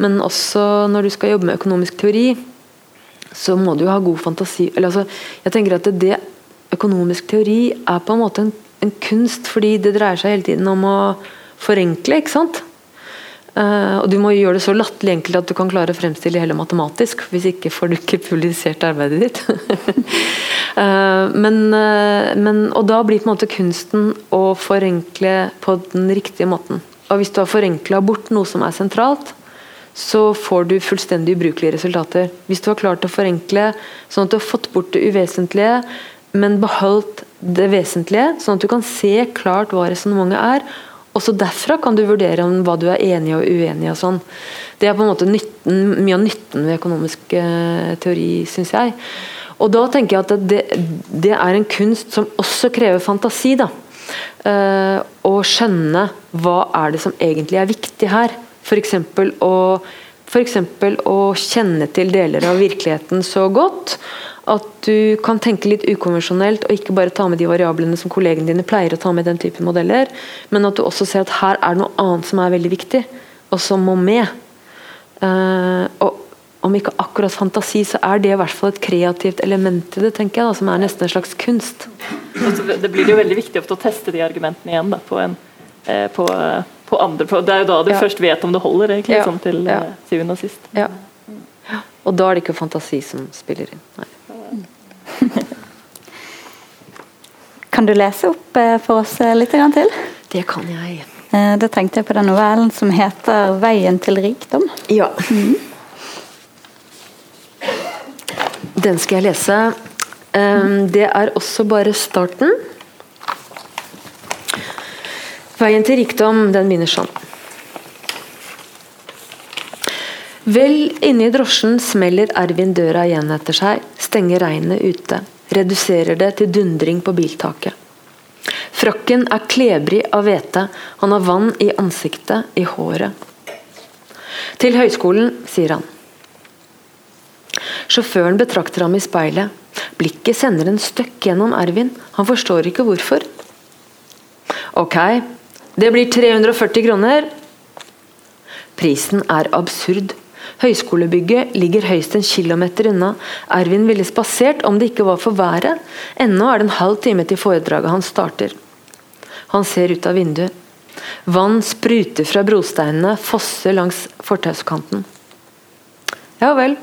Men også når du skal jobbe med økonomisk teori, så må du jo ha god fantasi. Eller altså, jeg tenker at det, det Økonomisk teori er på en måte en, en, kunst, fordi det dreier seg hele tiden om å forenkle. ikke sant? Uh, og du må gjøre det så latterlig enkelt at du kan klare å fremstille hele matematisk. Hvis ikke får du ikke publisert arbeidet ditt. uh, men, uh, men, og da blir på en måte kunsten å forenkle på den riktige måten. Og hvis du har forenkla bort noe som er sentralt, så får du fullstendig ubrukelige resultater. Hvis du har klart å forenkle sånn at du har fått bort det uvesentlige, men beholdt det vesentlige, sånn at du kan se klart hva resonnementet er, også derfra kan du vurdere om hva du er enig og uenig og sånn. Det er på en måte nytten, mye av nytten ved økonomisk uh, teori, syns jeg. Og da tenker jeg at det, det, er en kunst som også krever fantasi. da. Eh, å skjønne hva er det som egentlig er viktig her. F.eks. å F.eks. å kjenne til deler av virkeligheten så godt at du kan tenke litt ukonvensjonelt og ikke bare ta med de variablene som kollegene dine pleier å ta med den typen modeller, men at du også ser at her er det noe annet som er veldig viktig, og som må med. Uh, og om ikke akkurat fantasi, så er det i hvert fall et kreativt element i det, tenker jeg, da, som er nesten en slags kunst. Det blir jo veldig viktig å teste de argumentene igjen da, på, en, eh, på, på andre på, Det er jo da du ja. først vet om det holder, egentlig, ja. sånn til ja. Eh, syvende og sist. Ja. Og da er det ikke fantasi som spiller inn. Nei. Kan du lese opp eh, for oss eh, litt til? Det kan jeg. Det da tenkte jeg på den novellen som heter 'Veien til rikdom'. Ja. Mm. Den skal jeg lese. Det er også bare starten. Veien til rikdom, den begynner sånn. Vel inne i drosjen smeller Ervin døra igjen etter seg, stenger regnet ute. Reduserer det til dundring på biltaket. Frakken er klebrig av hvete, han har vann i ansiktet, i håret. Til høyskolen, sier han. Sjåføren betrakter ham i speilet. Blikket sender en støkk gjennom Ervin, han forstår ikke hvorfor. Ok, det blir 340 kroner. Prisen er absurd. Høyskolebygget ligger høyst en kilometer unna. Ervin ville spasert om det ikke var for været. Ennå er det en halv time til foredraget hans starter. Han ser ut av vinduet. Vann spruter fra brosteinene, fosser langs fortauskanten. Ja vel.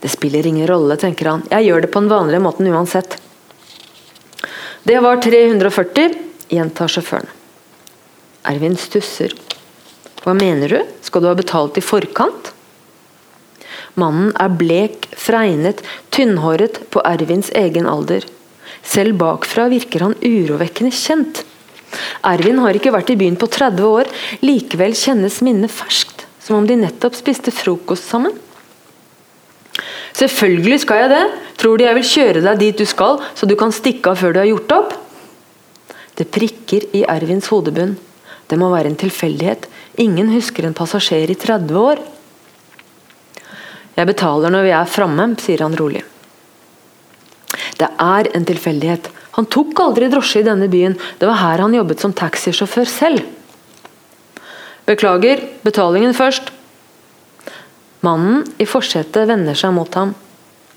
Det spiller ingen rolle, tenker han. Jeg gjør det på den vanlige måten uansett. Det var 340, gjentar sjåføren. Ervin stusser. Hva mener du? Skal du ha betalt i forkant? Mannen er blek, fregnet, tynnhåret på Ervins egen alder. Selv bakfra virker han urovekkende kjent. Ervin har ikke vært i byen på 30 år, likevel kjennes minnet ferskt, som om de nettopp spiste frokost sammen. Selvfølgelig skal jeg det. Tror du jeg vil kjøre deg dit du skal, så du kan stikke av før du har gjort opp? Det prikker i Ervins hodebunn. Det må være en tilfeldighet, Ingen husker en passasjer i 30 år. Jeg betaler når vi er framme, sier han rolig. Det er en tilfeldighet. Han tok aldri drosje i denne byen. Det var her han jobbet som taxisjåfør selv. Beklager, betalingen først. Mannen i forsetet vender seg mot ham.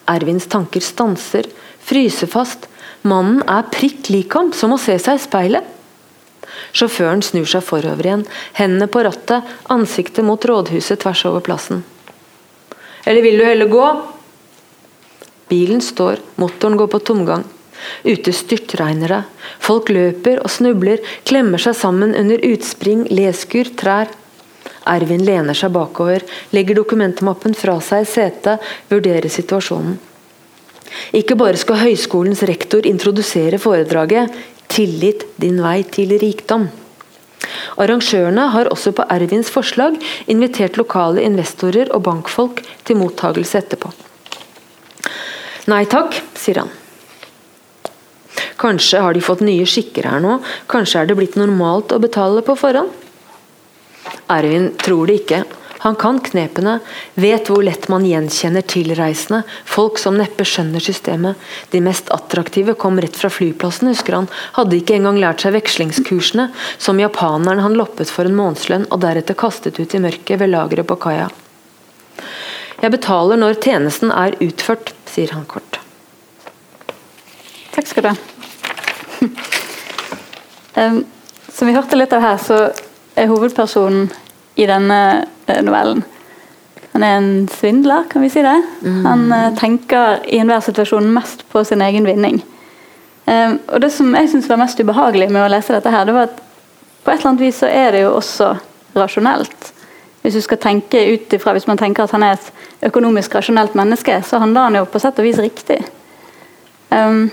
Ervins tanker stanser, fryser fast. Mannen er prikk lik ham, som å se seg i speilet. Sjåføren snur seg forover igjen, hendene på rattet, ansiktet mot rådhuset tvers over plassen. Eller vil du heller gå? Bilen står, motoren går på tomgang. Ute styrtregner det. Folk løper og snubler, klemmer seg sammen under utspring, leskur, trær. Ervin lener seg bakover, legger dokumentmappen fra seg i setet, vurderer situasjonen. Ikke bare skal høyskolens rektor introdusere foredraget, 'Tillit din vei til rikdom'. Arrangørene har også på Ervins forslag invitert lokale investorer og bankfolk til mottagelse etterpå. Nei takk, sier han. Kanskje har de fått nye skikker her nå, kanskje er det blitt normalt å betale på forhånd? Ervin tror det ikke. Han kan knepene, vet hvor lett man gjenkjenner tilreisende, folk som neppe skjønner systemet. De mest attraktive kom rett fra flyplassen, husker han, hadde ikke engang lært seg vekslingskursene, som japaneren han loppet for en månedslønn og deretter kastet ut i mørket ved lageret på kaia. Jeg betaler når tjenesten er utført, sier han kort. Takk skal du ha. Som vi hørte litt av her, så er hovedpersonen i denne eh, novellen Han er en svindler, kan vi si det? Mm. Han uh, tenker i enhver situasjon mest på sin egen vinning. Um, og Det som jeg syns var mest ubehagelig med å lese dette, her, det var at på et eller annet vis så er det jo også rasjonelt. Hvis du skal tenke ut ifra, hvis man tenker at han er et økonomisk rasjonelt menneske, så handler han jo på sett og vis riktig. Um,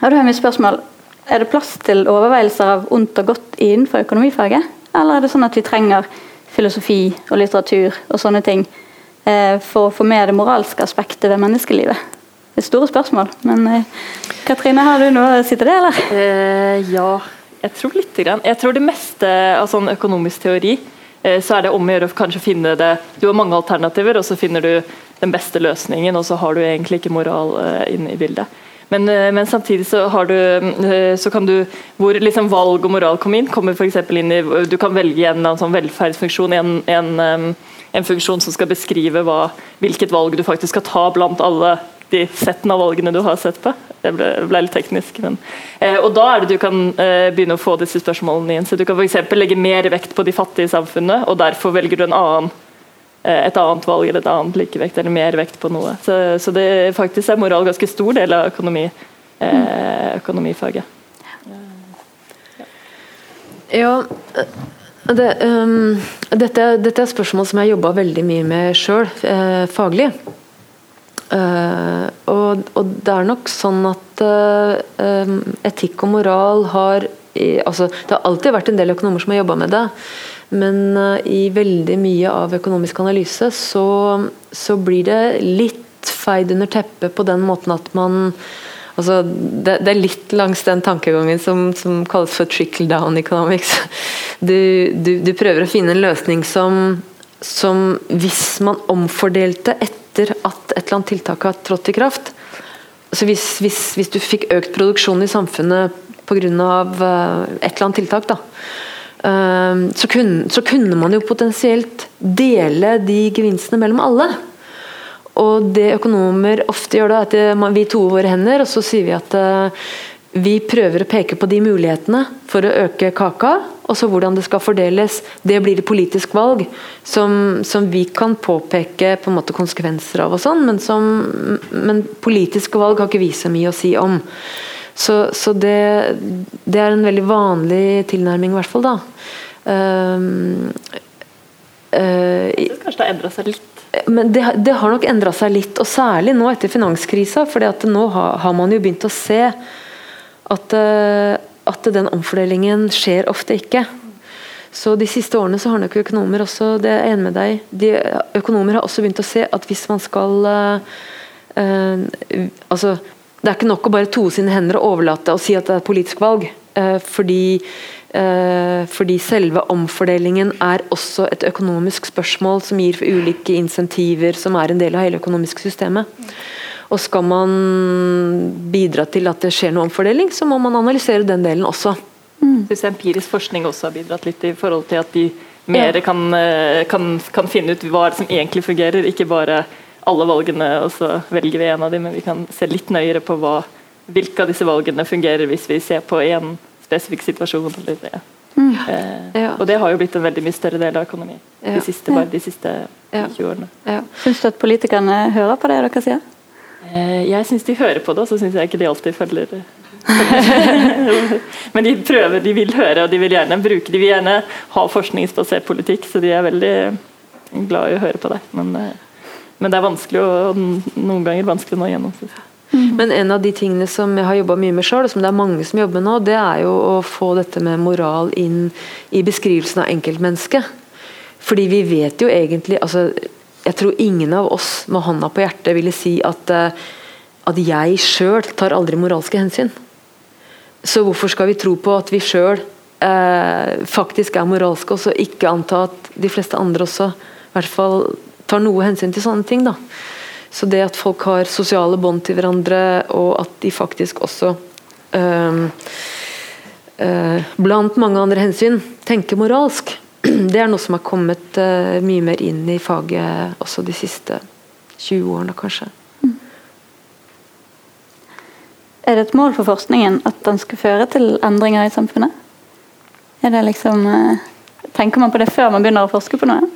har du mitt spørsmål er det plass til overveielser av ondt og godt innenfor økonomifaget? Eller er det sånn at vi trenger filosofi og litteratur og sånne ting eh, for å få med det moralske aspektet ved menneskelivet? Det er store spørsmål, men eh, Katrine, har du noe å si til det, eller? Eh, ja, jeg tror litt. Grann. Jeg tror det meste av sånn økonomisk teori eh, så er det om å gjøre å kanskje finne det Du har mange alternativer, og så finner du den beste løsningen, og så har du egentlig ikke moral inne i bildet. Men, eh, men, samtidig så, du, eh, så kan du Hvor liksom valg og moral kommer inn, kommer f.eks. inn i Du kan velge en sånn velferdsfunksjon, en, en, en, funksjon som skal beskrive hva, hvilket valg du faktisk skal ta blant alle de settene av valgene du har sett på. Det ble, ble litt teknisk. Men, eh, og Da er det du kan eh, begynne å få disse spørsmålene inn. Så Du kan f.eks. legge mer vekt på de fattige i samfunnet, og derfor velger du en annen Eh, et annet valg eller et annet likevekt eller mer vekt på noe. Så, så det faktisk er moral ganske stor del av økonomi, eh, økonomifaget. Ja, det, um, dette, dette, er spørsmål som jeg jobba veldig mye med sjøl, eh, faglig. Uh, og, og, det er nok sånn at uh, etikk og moral har i, altså, Det har alltid vært en del økonomer som har jobba med det. Men uh, i veldig mye av økonomisk analyse så, så, blir det litt feid under teppet på den måten at man altså det, det, er litt langs den tankegangen som, som kalles for trickle down economics. Du, du, du, prøver å finne en løsning som, som hvis man omfordelte etter at et eller annet tiltak har trådt i kraft så hvis, hvis, hvis du fikk økt produksjon i samfunnet pga. Uh, et eller annet tiltak, da, så kunne, så kunne man jo potensielt dele de gevinstene mellom alle. Og det økonomer ofte gjør, da, at vi toer våre hender og så sier vi at uh, vi prøver å peke på de mulighetene for å øke kaka, og så hvordan det skal fordeles. Det blir et politisk valg som, som vi kan påpeke på en måte konsekvenser av, og sånn, men, som, men politiske valg har ikke vi så mye å si om. Så, så det, det, er en veldig vanlig tilnærming, i hvert fall. da. Um, uh, Kanskje det har endra seg litt? Men det, det har nok endra seg litt, og særlig nå etter finanskrisa. For nå har, har, man jo begynt å se at, uh, at den omfordelingen skjer ofte ikke. Så De siste årene så har nok økonomer også det er enig med deg, de, økonomer har også begynt å se at hvis man skal uh, altså det er ikke nok å bare toe sine hender og overlate og si at det er et politisk valg. Eh, fordi, eh, fordi, selve omfordelingen er også et økonomisk spørsmål som gir for ulike insentiver, som er en del av hele økonomiske systemet. Og skal man bidra til at det skjer noe omfordeling, så må man analysere den delen også. Mm. Synes empirisk forskning også har bidratt litt i forhold til at de mer ja. kan, eh, kan, kan finne ut hva som egentlig fungerer, ikke bare alle valgene, og så velger vi en av dem, men vi kan se litt nøyere på hva, hvilke av disse valgene fungerer hvis vi ser på én spesifikk situasjon. Eller, ja. Mm. Eh, ja. Og det har jo blitt en veldig mye større del av økonomien ja. de siste, bare de siste 20 årene. Ja. Syns du at politikerne hører på det dere sier? Eh, jeg syns de hører på det, og så syns jeg ikke de alltid følger. Men de prøver, de vil høre og de vil gjerne bruke De vil gjerne ha forskningsbasert politikk, så de er veldig glad i å høre på det. Men eh, men det er vanskelig og noen ganger vanskelig å nå gjennom. Mm. Men en av de tingene som jeg har jobba mye med sjøl, og som det er mange som jobber med nå, det er jo å få dette med moral inn i beskrivelsen av enkeltmennesket. Fordi vi vet jo egentlig altså, Jeg tror ingen av oss med hånda på hjertet ville si at, eh, at jeg sjøl tar aldri moralske hensyn. Så hvorfor skal vi tro på at vi sjøl eh, faktisk er moralske, og så ikke anta at de fleste andre også i hvert fall tar noe hensyn til sånne ting. da. Så det at folk har sosiale bånd til hverandre, og at de faktisk også øh, øh, blant mange andre hensyn tenker moralsk, det er noe som har kommet øh, mye mer inn i faget også de siste 20 årene, kanskje. Er det et mål for forskningen at den skal føre til endringer i samfunnet? Er det liksom, øh, tenker man på det før man begynner å forske på noe?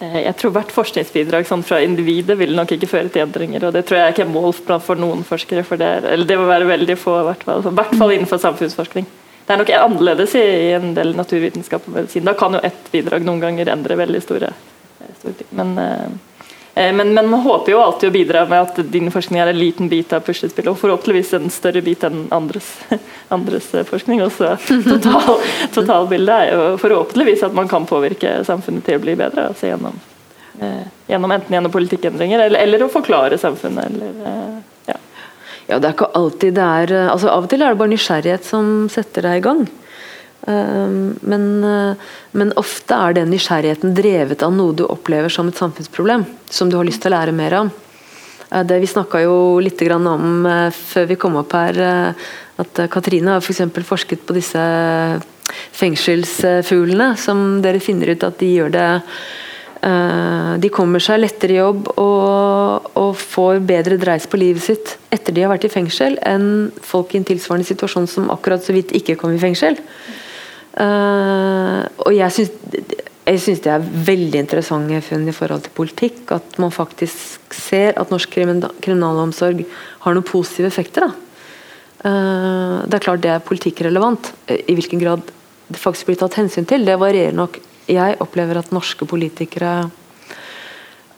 Eh, jeg tror hvert forskningsbidrag sånn fra individet vil nok ikke føre til endringer. og Det tror jeg ikke er mål for noen forskere. for Det, eller det må være veldig få, i hvert fall, hvert fall innenfor samfunnsforskning. Det er nok annerledes i, en del naturvitenskap og medisin. Da kan jo ett bidrag noen ganger endre veldig store, eh, store ting. Men, Eh, men, men, man håper jo alltid å bidra med at din forskning er en liten bit av puslespillet, og forhåpentligvis en større bit enn andres, andres eh, forskning. Også total, totalbildet er jo forhåpentligvis at man kan påvirke samfunnet til å bli bedre. altså gjennom, eh, gjennom Enten gjennom politikkendringer eller, eller å forklare samfunnet. Eller, eh, ja. ja, det er ikke alltid det er eh, altså Av og til er det bare nysgjerrighet som setter deg i gang. Ehm, men, eh, men, ofte er den nysgjerrigheten drevet av noe du opplever som et samfunnsproblem, som du har lyst til å lære mer om. Eh, det Vi snakka jo litt om eh, før vi kom opp her, at Katrine har. For forsket på disse fengselsfuglene, som dere finner ut at de gjør det de kommer seg lettere i jobb og, og, får bedre dreis på livet sitt etter de har vært i fengsel, enn folk i en tilsvarende situasjon som akkurat så vidt ikke kom i fengsel. Uh, og jeg syns, jeg syns det er veldig interessante funn i forhold til politikk. At man faktisk ser at norsk kriminalomsorg har noen positive effekter. Uh, det er klart det er politikkrelevant. I hvilken grad det faktisk blir tatt hensyn til, det varierer nok. Jeg opplever at norske politikere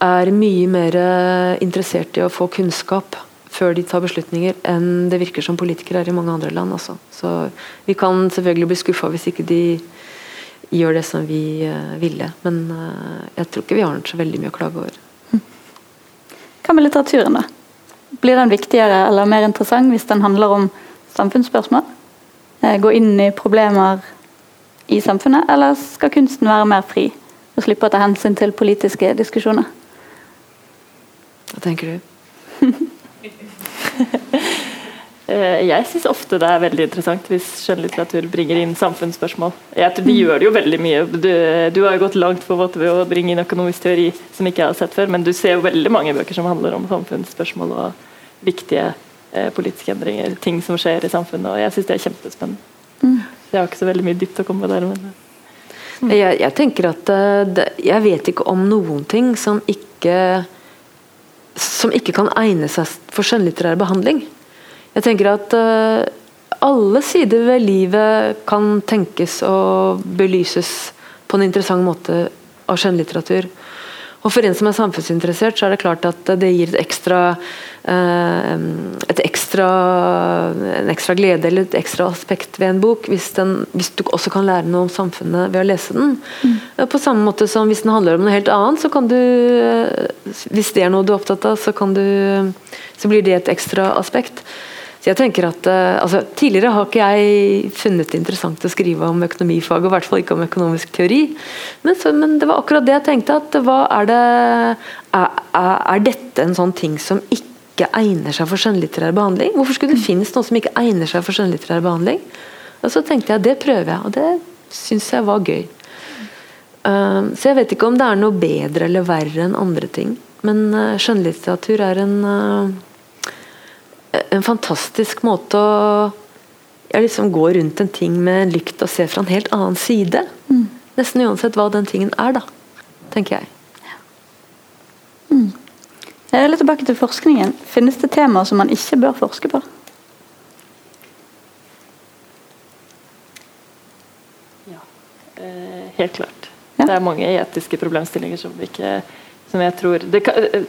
er mye mer interessert i å få kunnskap før de tar beslutninger, enn det virker som politikere er i mange andre land. Også. Så vi kan selvfølgelig bli skuffa hvis ikke de gjør det som vi uh, ville. Men uh, jeg tror ikke vi har så veldig mye å klage over. Hva med litteraturen, da? Blir den viktigere eller mer interessant hvis den handler om samfunnsspørsmål? Eh, gå inn i problemer i samfunnet, eller skal kunsten være mer fri og slippe å ta hensyn til politiske diskusjoner? Hva tenker du? Eh, jeg syns ofte det er veldig interessant hvis skjønnlitteratur bringer inn samfunnsspørsmål. Jeg tror De mm. gjør det jo veldig mye. Du, du har jo gått langt på ved å bringe inn økonomisk teori som ikke jeg har sett før, men du ser jo veldig mange bøker som handler om samfunnsspørsmål og viktige eh, politiske endringer, ting som skjer i samfunnet. og Jeg syns det er kjempespennende. Mm. Jeg har ikke så veldig mye dypt å komme med der. Men, mm. jeg, jeg, tenker at uh, det, jeg vet ikke om noen ting som ikke som ikke kan egne seg for skjønnlitterær behandling. Jeg tenker at uh, alle sider ved livet kan tenkes og belyses på en interessant måte av skjønnlitteratur. Og For en som er samfunnsinteressert, så er det klart at det gir et ekstra, uh, et ekstra en ekstra glede eller et ekstra aspekt ved en bok, hvis, den, hvis du også kan lære noe om samfunnet ved å lese den. Mm. På samme måte som hvis den handler om noe helt annet, så kan du Hvis det er noe du er opptatt av, så, du, så blir det et ekstra aspekt. Så jeg tenker at uh, altså, Tidligere har ikke jeg funnet det interessant å skrive om økonomifag, og i hvert fall ikke om økonomisk teori. Men, så, men, det var akkurat det jeg tenkte. at er, det, er, er, dette en sånn ting som ikke egner seg for skjønnlitterær behandling? Hvorfor skulle det finnes noe som ikke egner seg for skjønnlitterær behandling? Og så tenkte jeg det prøver jeg, og det syns jeg var gøy. Uh, så jeg vet ikke om det er noe bedre eller verre enn andre ting. Men uh, skjønnlitteratur er en en fantastisk måte å jeg liksom gå rundt en ting med en lykt og se fra en helt annen side. Mm. Nesten uansett hva den tingen er, da. Tenker jeg. Mm. Jeg er litt tilbake til forskningen. Finnes det temaer som man ikke bør forske på? Ja, eh, helt klart. Ja. Det er mange etiske problemstillinger som, ikke, som jeg tror det kan, eh,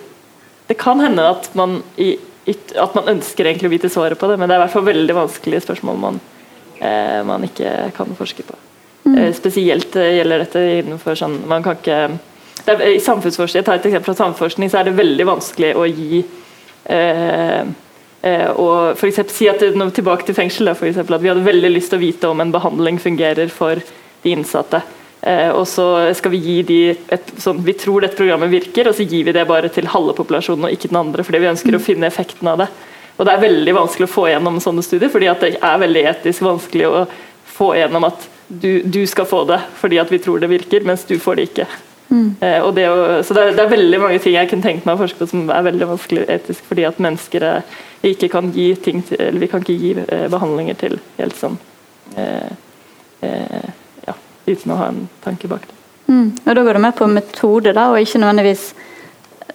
det kan hende at man i at man ønsker egentlig å vite svaret på det, men det er i hvert fall veldig vanskelige spørsmål man, eh, man ikke kan forske på. Mm. Eh, spesielt eh, gjelder dette innenfor sånn man kan ikke er, I samfunnsforskning, jeg tar et eksempel fra samfunnsforskning, så er det veldig vanskelig å gi eh, eh og for eksempel, si at Tilbake til fengsel, for eksempel, at vi hadde veldig lyst til å vite om en behandling fungerer for de innsatte. Eh, og så skal vi gi de et, sånn, Vi tror dette programmet virker, og så gir vi det bare til halve populasjonen og ikke den andre, fordi vi ønsker å finne effekten av det. Og Det er veldig vanskelig å få gjennom sånne studier, fordi det er veldig etisk vanskelig å få gjennom at du, du skal få det fordi at vi tror det virker, mens du får det ikke. Mm. Eh, det, så det er, det er, veldig mange ting jeg kunne tenkt meg å forske på som er veldig vanskelig etisk, fordi at mennesker ikke kan gi ting til, eller vi kan ikke gi eh, behandlinger til helt sånn eh, eh, uten å ha en tanke bak det. Mm. Og Da går du med på metode, da, og ikke nødvendigvis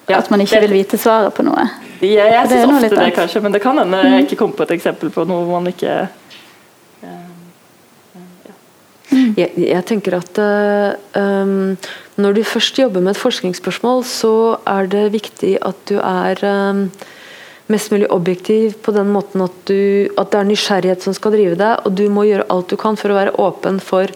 ja, at man ikke det, vil vite svaret på noe? Ja, jeg syns ofte det, kanskje, men det kan hende mm. jeg ikke kom på et eksempel på noe man ikke jeg, jeg, tenker at um, når du først jobber med et forskningsspørsmål, så er det viktig at du er um, mest mulig objektiv på den måten at, du, at, det er nysgjerrighet som skal drive deg, og du må gjøre alt du kan for å være åpen for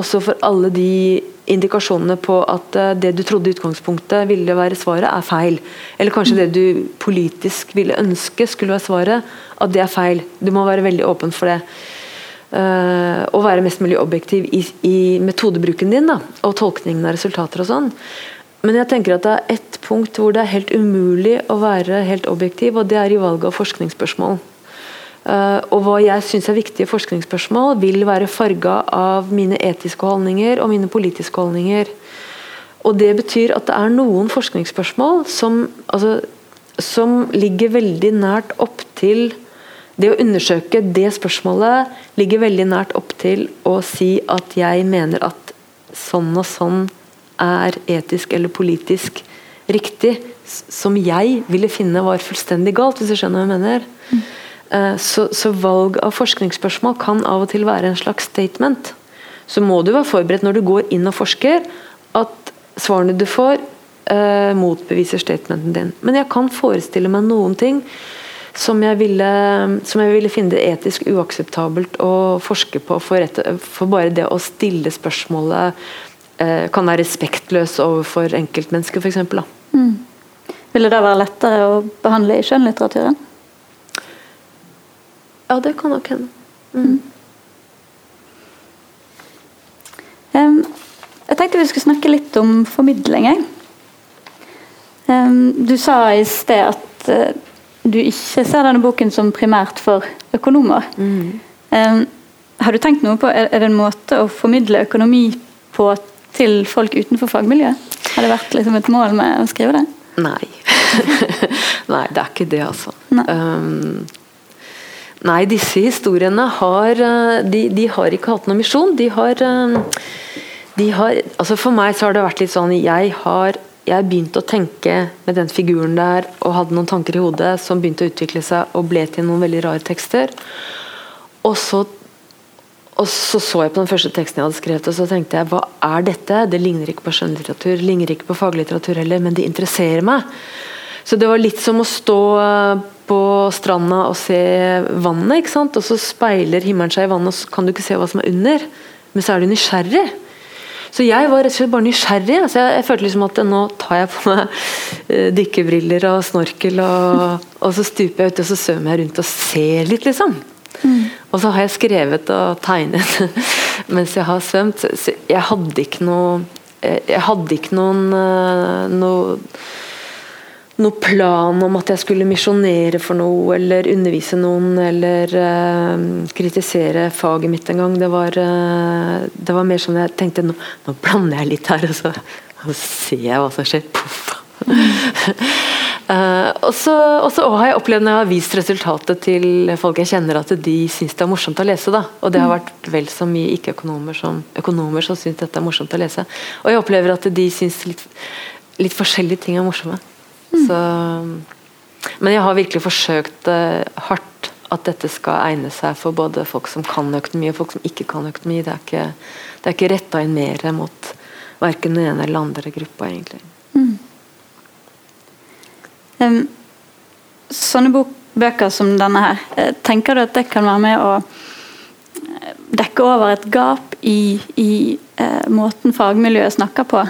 også for alle de indikasjonene på at uh, det du trodde i utgangspunktet ville være svaret, er feil. Eller kanskje det du politisk ville ønske skulle være svaret, at det er feil. Du må være veldig åpen for det. Uh, og være mest mulig objektiv i, i metodebruken din da, og tolkningen av resultater og sånn. Men jeg tenker at det er ett punkt hvor det er helt umulig å være helt objektiv, og det er i valget av forskningsspørsmål. Uh, og hva jeg syns er viktige forskningsspørsmål, vil være farga av mine etiske holdninger og mine politiske holdninger. Og det betyr at det er noen forskningsspørsmål som, altså, som ligger veldig nært opp til det å undersøke det spørsmålet ligger veldig nært opp til å si at jeg mener at sånn og sånn er etisk eller politisk riktig, som jeg ville finne var fullstendig galt, hvis du skjønner hva jeg mener. Mm. Så, så, valg av forskningsspørsmål kan av og til være en slags statement. Så må du være forberedt når du går inn og forsker, at svarene du får, eh, motbeviser statementen din. Men jeg kan forestille meg noen ting som jeg, ville, som jeg ville finne det etisk uakseptabelt å forske på for, et, for bare det å stille spørsmålet eh, kan være respektløs overfor enkeltmennesker, f.eks. Mm. Ville det være lettere å behandle i skjønnlitteraturen? Ja, det kan nok hende. Mm. Um, jeg tenkte vi skulle snakke litt om formidling. Um, du sa i sted at uh, du ikke ser denne boken som primært for økonomer. Mm. Um, har du tenkt noe på, er, det en måte å formidle økonomi på til folk utenfor fagmiljøet? Har det vært liksom et mål med å skrive det? Nei. nei, det er ikke det, altså. Um, nei disse historiene har eh, de, de, har ikke hatt noen misjon. De har, de har altså For meg så har det vært litt sånn Jeg har jeg begynte å tenke med den figuren der og hadde noen tanker i hodet som begynte å utvikle seg og ble til noen veldig rare tekster. Og så, og så så jeg på den første teksten jeg hadde skrevet, og så tenkte jeg hva er dette? Det ligner ikke på skjønnlitteratur, ligner ikke på faglitteratur heller, men det interesserer meg. Så det var litt som å stå eh, på stranda og se vannet, ikke sant? og så speiler himmelen seg i vannet, og så kan du ikke se hva som er under. Men så er du nysgjerrig. Så jeg var rett og slett bare nysgjerrig. Altså jeg, jeg, følte liksom at nå tar jeg på meg uh, dykkerbriller og snorkel, og, og, så stuper jeg ut og så svømmer jeg rundt og ser litt, liksom. Mm. Og så har jeg skrevet og tegnet mens jeg har svømt. Så jeg hadde ikke noe Jeg hadde ikke noen uh, noe noe plan om at jeg skulle misjonere for noe, eller undervise noen, eller uh, kritisere faget mitt en gang. Det var, uh, det var mer som jeg tenkte nå, nå blander jeg litt her, og så, og så ser jeg hva som skjer. Poff! uh, og, så, og, så, har jeg opplevd når jeg har vist resultatet til folk jeg kjenner, at de syns det er morsomt å lese. Da. Og det har vært vel så mye ikke-økonomer som økonomer som syns dette er morsomt å lese. Og jeg opplever at de syns litt, litt forskjellige ting er morsomme. Så, men jeg har virkelig forsøkt uh, hardt at dette skal egne seg for både folk som kan økonomi og folk som ikke kan økonomi. Det er ikke, det er ikke retta inn mer mot verken den ene eller andre gruppa, egentlig. Mm. Um, sånne bøker som denne her, eh, tenker du at det kan være med å eh, dekke over et gap i, i uh, måten fagmiljøet snakker på?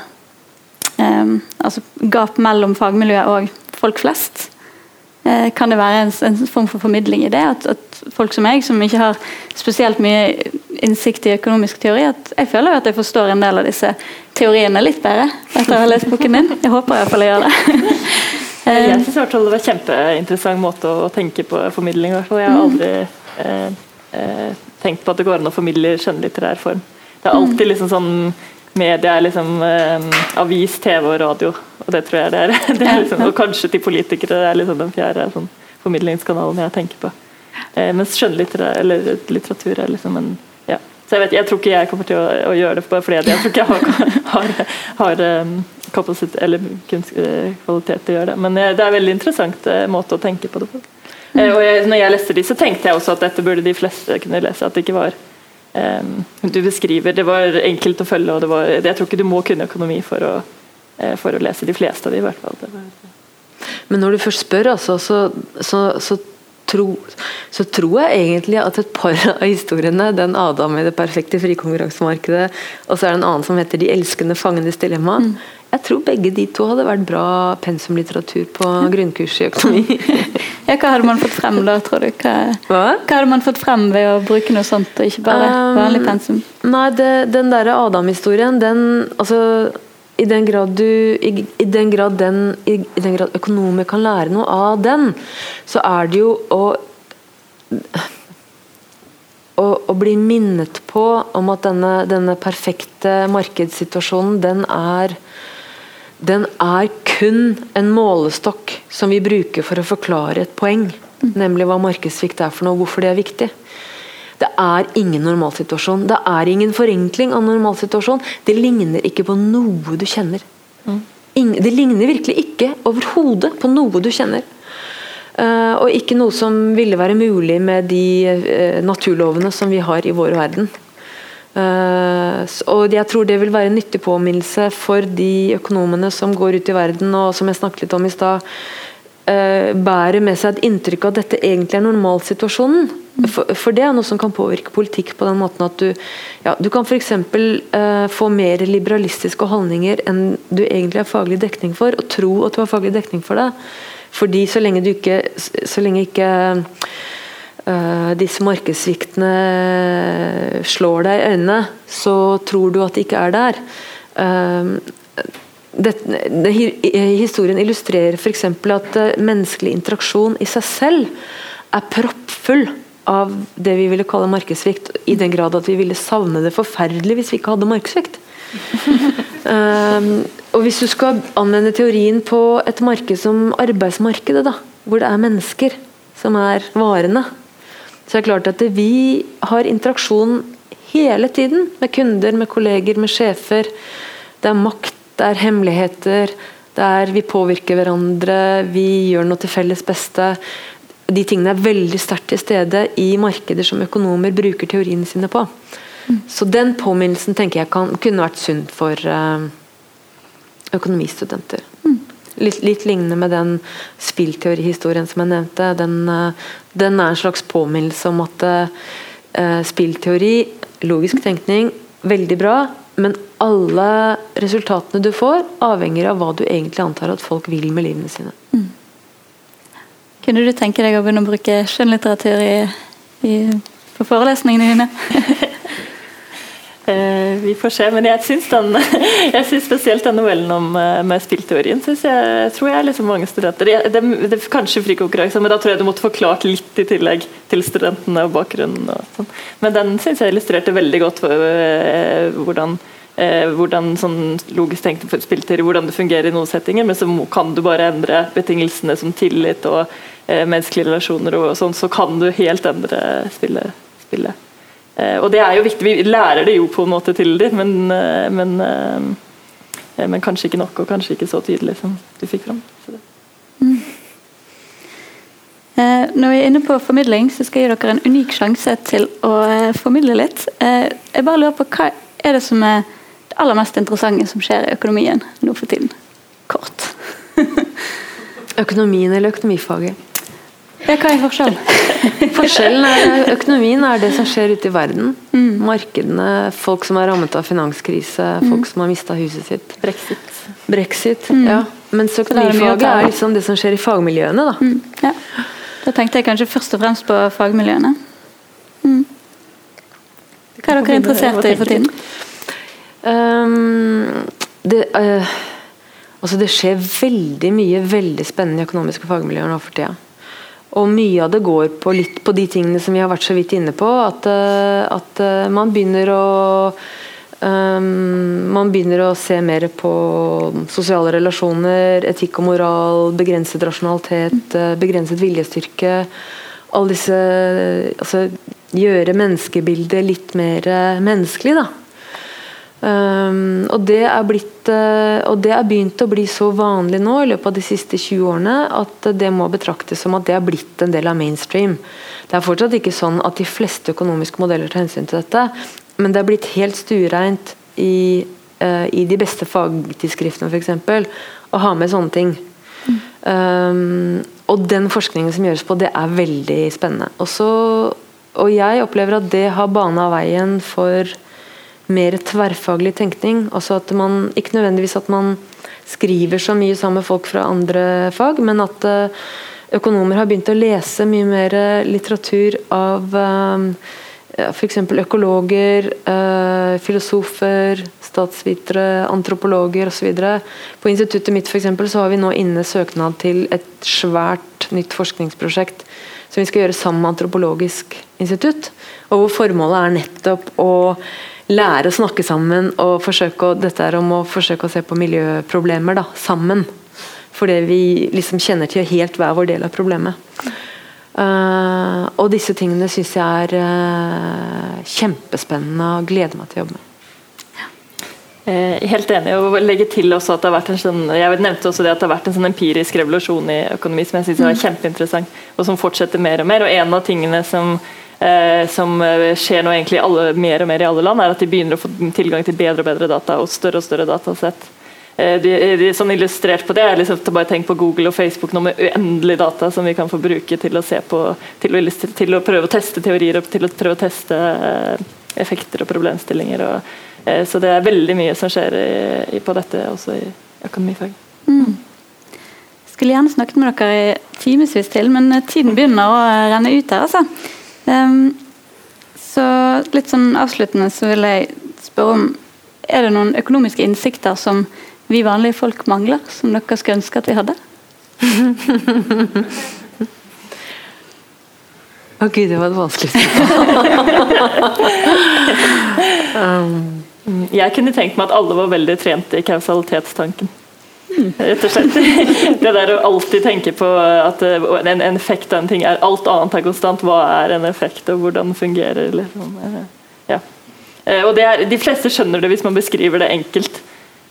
Um, altså gap mellom fagmiljøet og folk flest. Uh, kan det være en, en, form for formidling i det? At, at folk som meg, som ikke har spesielt mye innsikt i økonomisk teori, at jeg føler jo at jeg forstår en del av disse teoriene litt bedre etter å ha lest boken din. Jeg håper iallfall jeg gjør det. jeg syns det var en kjempeinteressant måte å tenke på formidling. Jeg har mm. aldri eh, eh, tenkt på at det går an å formidle i skjønnlitterær form. Det er alltid liksom sånn media er liksom eh, avis, TV og radio. Og det tror jeg det er. det er liksom, og kanskje til politikere. Det er liksom den fjerde sånn, formidlingskanalen jeg tenker på. Eh, mens skjønnlitteratur er liksom en ja. Så jeg, vet, jeg tror ikke jeg kommer til å, å gjøre det bare fordi jeg tror ikke jeg har, har, har um, kapasitet eller kunst, uh, kvalitet til å gjøre det. Men det er en veldig interessant uh, måte å tenke på det på. Eh, og jeg, når jeg leste så tenkte jeg også at dette burde de fleste kunne lese. At det ikke var Du beskriver Det var enkelt å følge, og det var, jeg tror ikke du må kunne økonomi for å, for å lese de fleste av de i hvert fall. Men når du først spør, altså, så, så, så tro, så tror jeg egentlig at et par av historiene, den Adam i det perfekte frikonkurransemarkedet, og så er det en annen som heter De elskende fangenes dilemma, mm. Jeg tror begge de to hadde vært bra pensumlitteratur på grunnkurs i økonomi. ja, Hva hadde man fått frem da, tror du? Hva, hva? hva, hadde man fått frem ved å bruke noe sånt, og ikke bare um, vanlig pensum? Nei, det, Den der Adam-historien, den altså i den grad du i, i, den grad den, i, i, den grad økonomer kan lære noe av den, så er det jo å å, å bli minnet på om at denne, denne perfekte markedssituasjonen, den er den er kun en målestokk som vi bruker for å forklare et poeng. Nemlig hva markedssvikt er for noe, hvorfor det er viktig. Det er ingen normalsituasjon. Det er ingen forenkling av normalsituasjon. Det ligner ikke på noe du kjenner. Mm. Det ligner virkelig ikke overhodet på noe du kjenner. Uh, og ikke noe som ville være mulig med de uh, naturlovene som vi har i vår verden. Uh, og jeg tror det vil være en nyttig påminnelse for de økonomene som går ut i verden og som jeg snakket litt om i stad, bærer med seg et inntrykk av at dette egentlig er normalsituasjonen. For, for, det er noe som kan påvirke politikk på den måten at du, ja, du kan f.eks. Uh, få mer liberalistiske holdninger enn du egentlig har faglig dekning for, og tro at du har faglig dekning for det. Fordi så lenge du ikke så lenge ikke disse markedssviktene slår deg i øynene, så tror du at de ikke er der. Uh, det, det, historien illustrerer f.eks. at menneskelig interaksjon i seg selv er proppfull av det vi ville kalle markedssvikt, i den grad at vi ville savne det forferdelig hvis vi ikke hadde markedssvikt. um, og Hvis du skal anvende teorien på et marked som arbeidsmarkedet, da, hvor det er mennesker som er varene, så det er klart at vi har interaksjon hele tiden med kunder, med kolleger, med sjefer. Det er makt, det er hemmeligheter, det er vi påvirker hverandre, vi gjør noe til felles beste de tingene er veldig sterkt til stede i markeder som økonomer bruker teoriene sine på. Mm. Så den påminnelsen tenker jeg kan, kunne vært sunt for uh, økonomistudenter. Mm. Litt, litt, lignende med den spillteorihistorien som jeg nevnte. Den, uh, den, er en slags påminnelse om at uh, spillteori, logisk tenkning, veldig bra, men alle resultatene du får, avhenger av hva du egentlig antar at folk vil med livene sine. Mm. Kunne du tenke deg å begynne å bruke skjønnlitteratur i, i, på forelesningene dine? eh, vi får se, men jeg syns, den, jeg syns spesielt den novellen om eh, med spillteorien synes jeg, tror jeg liksom mange studenter det, det, er Kanskje frikonkurranse, men da tror jeg du måtte forklart litt i tillegg til studentene og bakgrunnen. Og sånn. Men den syns jeg illustrerte veldig godt for eh, hvordan eh, hvordan sånn logisk tenkte spillteori, hvordan det fungerer i noen settinger, men så kan du bare endre betingelsene som tillit og eh, menneskelige relasjoner, og sånn, så kan du helt endre spillet. spillet. Eh, og det er jo viktig, Vi lærer det jo på en måte til dem, men, eh, men, eh, men, kanskje ikke nok, og kanskje ikke så tydelig som du fikk fram. Mm. Eh, når vi er inne på formidling, så skal jeg gi dere en unik sjanse til å formidle litt. jeg bare lurer på Hva er det som er det aller mest interessante som skjer i økonomien nå for tiden? Kort. Økonomien eller økonomifaget? Ja, hva er forskjellen? Forskjellen er Økonomien er det som skjer ute i verden. Mm. Markedene, folk som er rammet av finanskrise, mm. folk som har mista huset sitt. Brexit. Brexit, mm. ja. Mens økonomifaget er, er liksom det som skjer i fagmiljøene. da. Mm. Ja. Da tenkte jeg kanskje først og fremst på fagmiljøene. Mm. Hva er dere interessert i for tiden? Um, det, uh, altså det skjer veldig mye veldig spennende i økonomiske fagmiljøer nå for tida. Og mye av det går på litt på de tingene som vi har vært så vidt inne på. At, uh, at uh, man begynner å um, Man begynner å se mer på sosiale relasjoner, etikk og moral, begrenset rasjonalitet, begrenset viljestyrke. Alle disse Altså gjøre menneskebildet litt mer menneskelig, da. Um, og, det blitt, uh, og, det er begynt å bli så vanlig nå i løpet av de siste 20 årene at det må betraktes som at det er blitt en del av mainstream. Det er fortsatt ikke sånn at de fleste økonomiske modeller tar hensyn til dette, men det er blitt helt stuereint i, uh, i de beste fagtidsskriftene f.eks. å ha med sånne ting. Um, og den forskningen som gjøres på det, er veldig spennende. Også, og jeg opplever at det har bana veien for mer tverrfaglig tenkning. Altså at man, Ikke nødvendigvis at man skriver så mye sammen med folk fra andre fag, men at uh, økonomer har begynt å lese mye mer litteratur av eh, f.eks. økologer, filosofer, statsvitere, antropologer osv. På instituttet mitt for eksempel, så har vi nå inne søknad til et svært nytt forskningsprosjekt som vi skal gjøre sammen med Antropologisk institutt. og hvor Formålet er nettopp å lære å snakke sammen og forsøke å, dette er om å forsøke å se på miljøproblemer da, sammen. Fordi vi liksom kjenner til helt hver vår del av problemet. Uh, og disse tingene syns jeg er uh, kjempespennende og gleder meg til å jobbe med. Eh, helt enig. og legge til også at det har vært en sånn, jeg nevnte også det at det har vært en sånn empirisk revolusjon i økonomi som jeg synes er mm. kjempeinteressant, og som fortsetter mer og mer. og En av tingene som eh, som eh, skjer nå egentlig alle, mer og mer i alle land, er at de begynner å få tilgang til bedre og bedre data og større og større datasett. Eh, de, de, sånn illustrert på det er liksom bare tenk på Google og Facebook nå med uendelig data som vi kan få bruke til å se på, til å, til å prøve å teste teorier og til å prøve å teste eh, effekter og problemstillinger. Og, eh, så det er veldig mye som skjer i, i, på dette også i økonomifag. Mm. Skulle gjerne snakket med dere i timevis til, men tiden begynner å renne ut her. altså. Um, så litt sånn avsluttende så vil jeg spørre om Er det noen økonomiske innsikter som vi vanlige folk mangler, som dere skulle ønske at vi hadde? Å oh, gud, det var et vanskelig spørsmål. um, jeg kunne tenkt meg at alle var veldig trent i kausalitetstanken. Rett og slett. Det der å alltid tenke på at eh, en, en effekt av en ting er alt annet er konstant. Hva er en effekt, og hvordan fungerer liksom. Ja. Eh, og er, De fleste skjønner det hvis man beskriver det enkelt.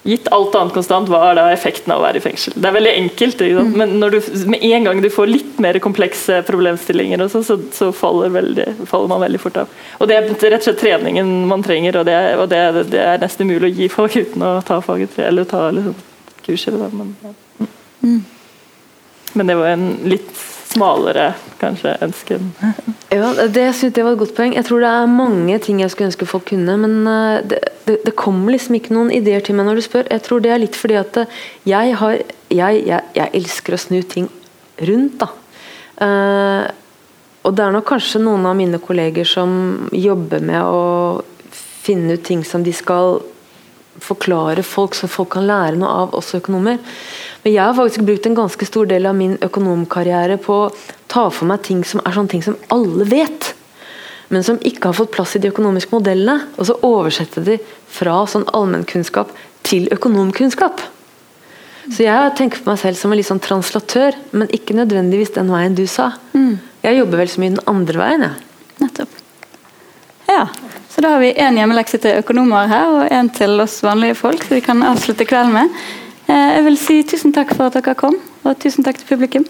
Gitt alt annet konstant, hva er da effekten av å være i fengsel? Det er veldig enkelt, mm. men du, med en gang du får litt mer komplekse problemstillinger, også, så, så faller, veldig, faller, man veldig fort av. Og Det er rett og slett treningen man trenger, og det, og det, det er nesten umulig å gi folk uten å ta faget eller ta liksom, kurset. Da, men, ja. mm. men, det var en litt smalere kanskje ønske. ja, det, jeg det var et godt poeng. Jeg tror det er mange ting jeg skulle ønske folk kunne, men eh, det, det, det kommer liksom ikke noen ideer til meg når du spør. Jeg tror det er litt fordi at eh, jeg har Jeg, jeg, jeg elsker å snu ting rundt, da. Uh, og det er nok kanskje noen av mine kolleger som jobber med å finne ut ting som de skal forklare folk, så folk kan lære noe av, også økonomer. Men jeg har faktisk brukt en ganske stor del av min økonomkarriere på å ta for meg ting som er sånne ting som alle vet, men som ikke har fått plass i de økonomiske modellene. Og så oversette de fra sånn allmennkunnskap til økonomkunnskap. Så jeg tenker på meg selv som en litt sånn translatør, men ikke nødvendigvis den veien du sa. Mm. Jeg jobber vel så mye den andre veien, jeg. Nettopp. Ja. Så da har vi én hjemmelekse til økonomer her, og én til oss vanlige folk, så vi kan avslutte kvelden med. Eh, jeg vil si tusen takk for at dere kom, og tusen takk til publikum.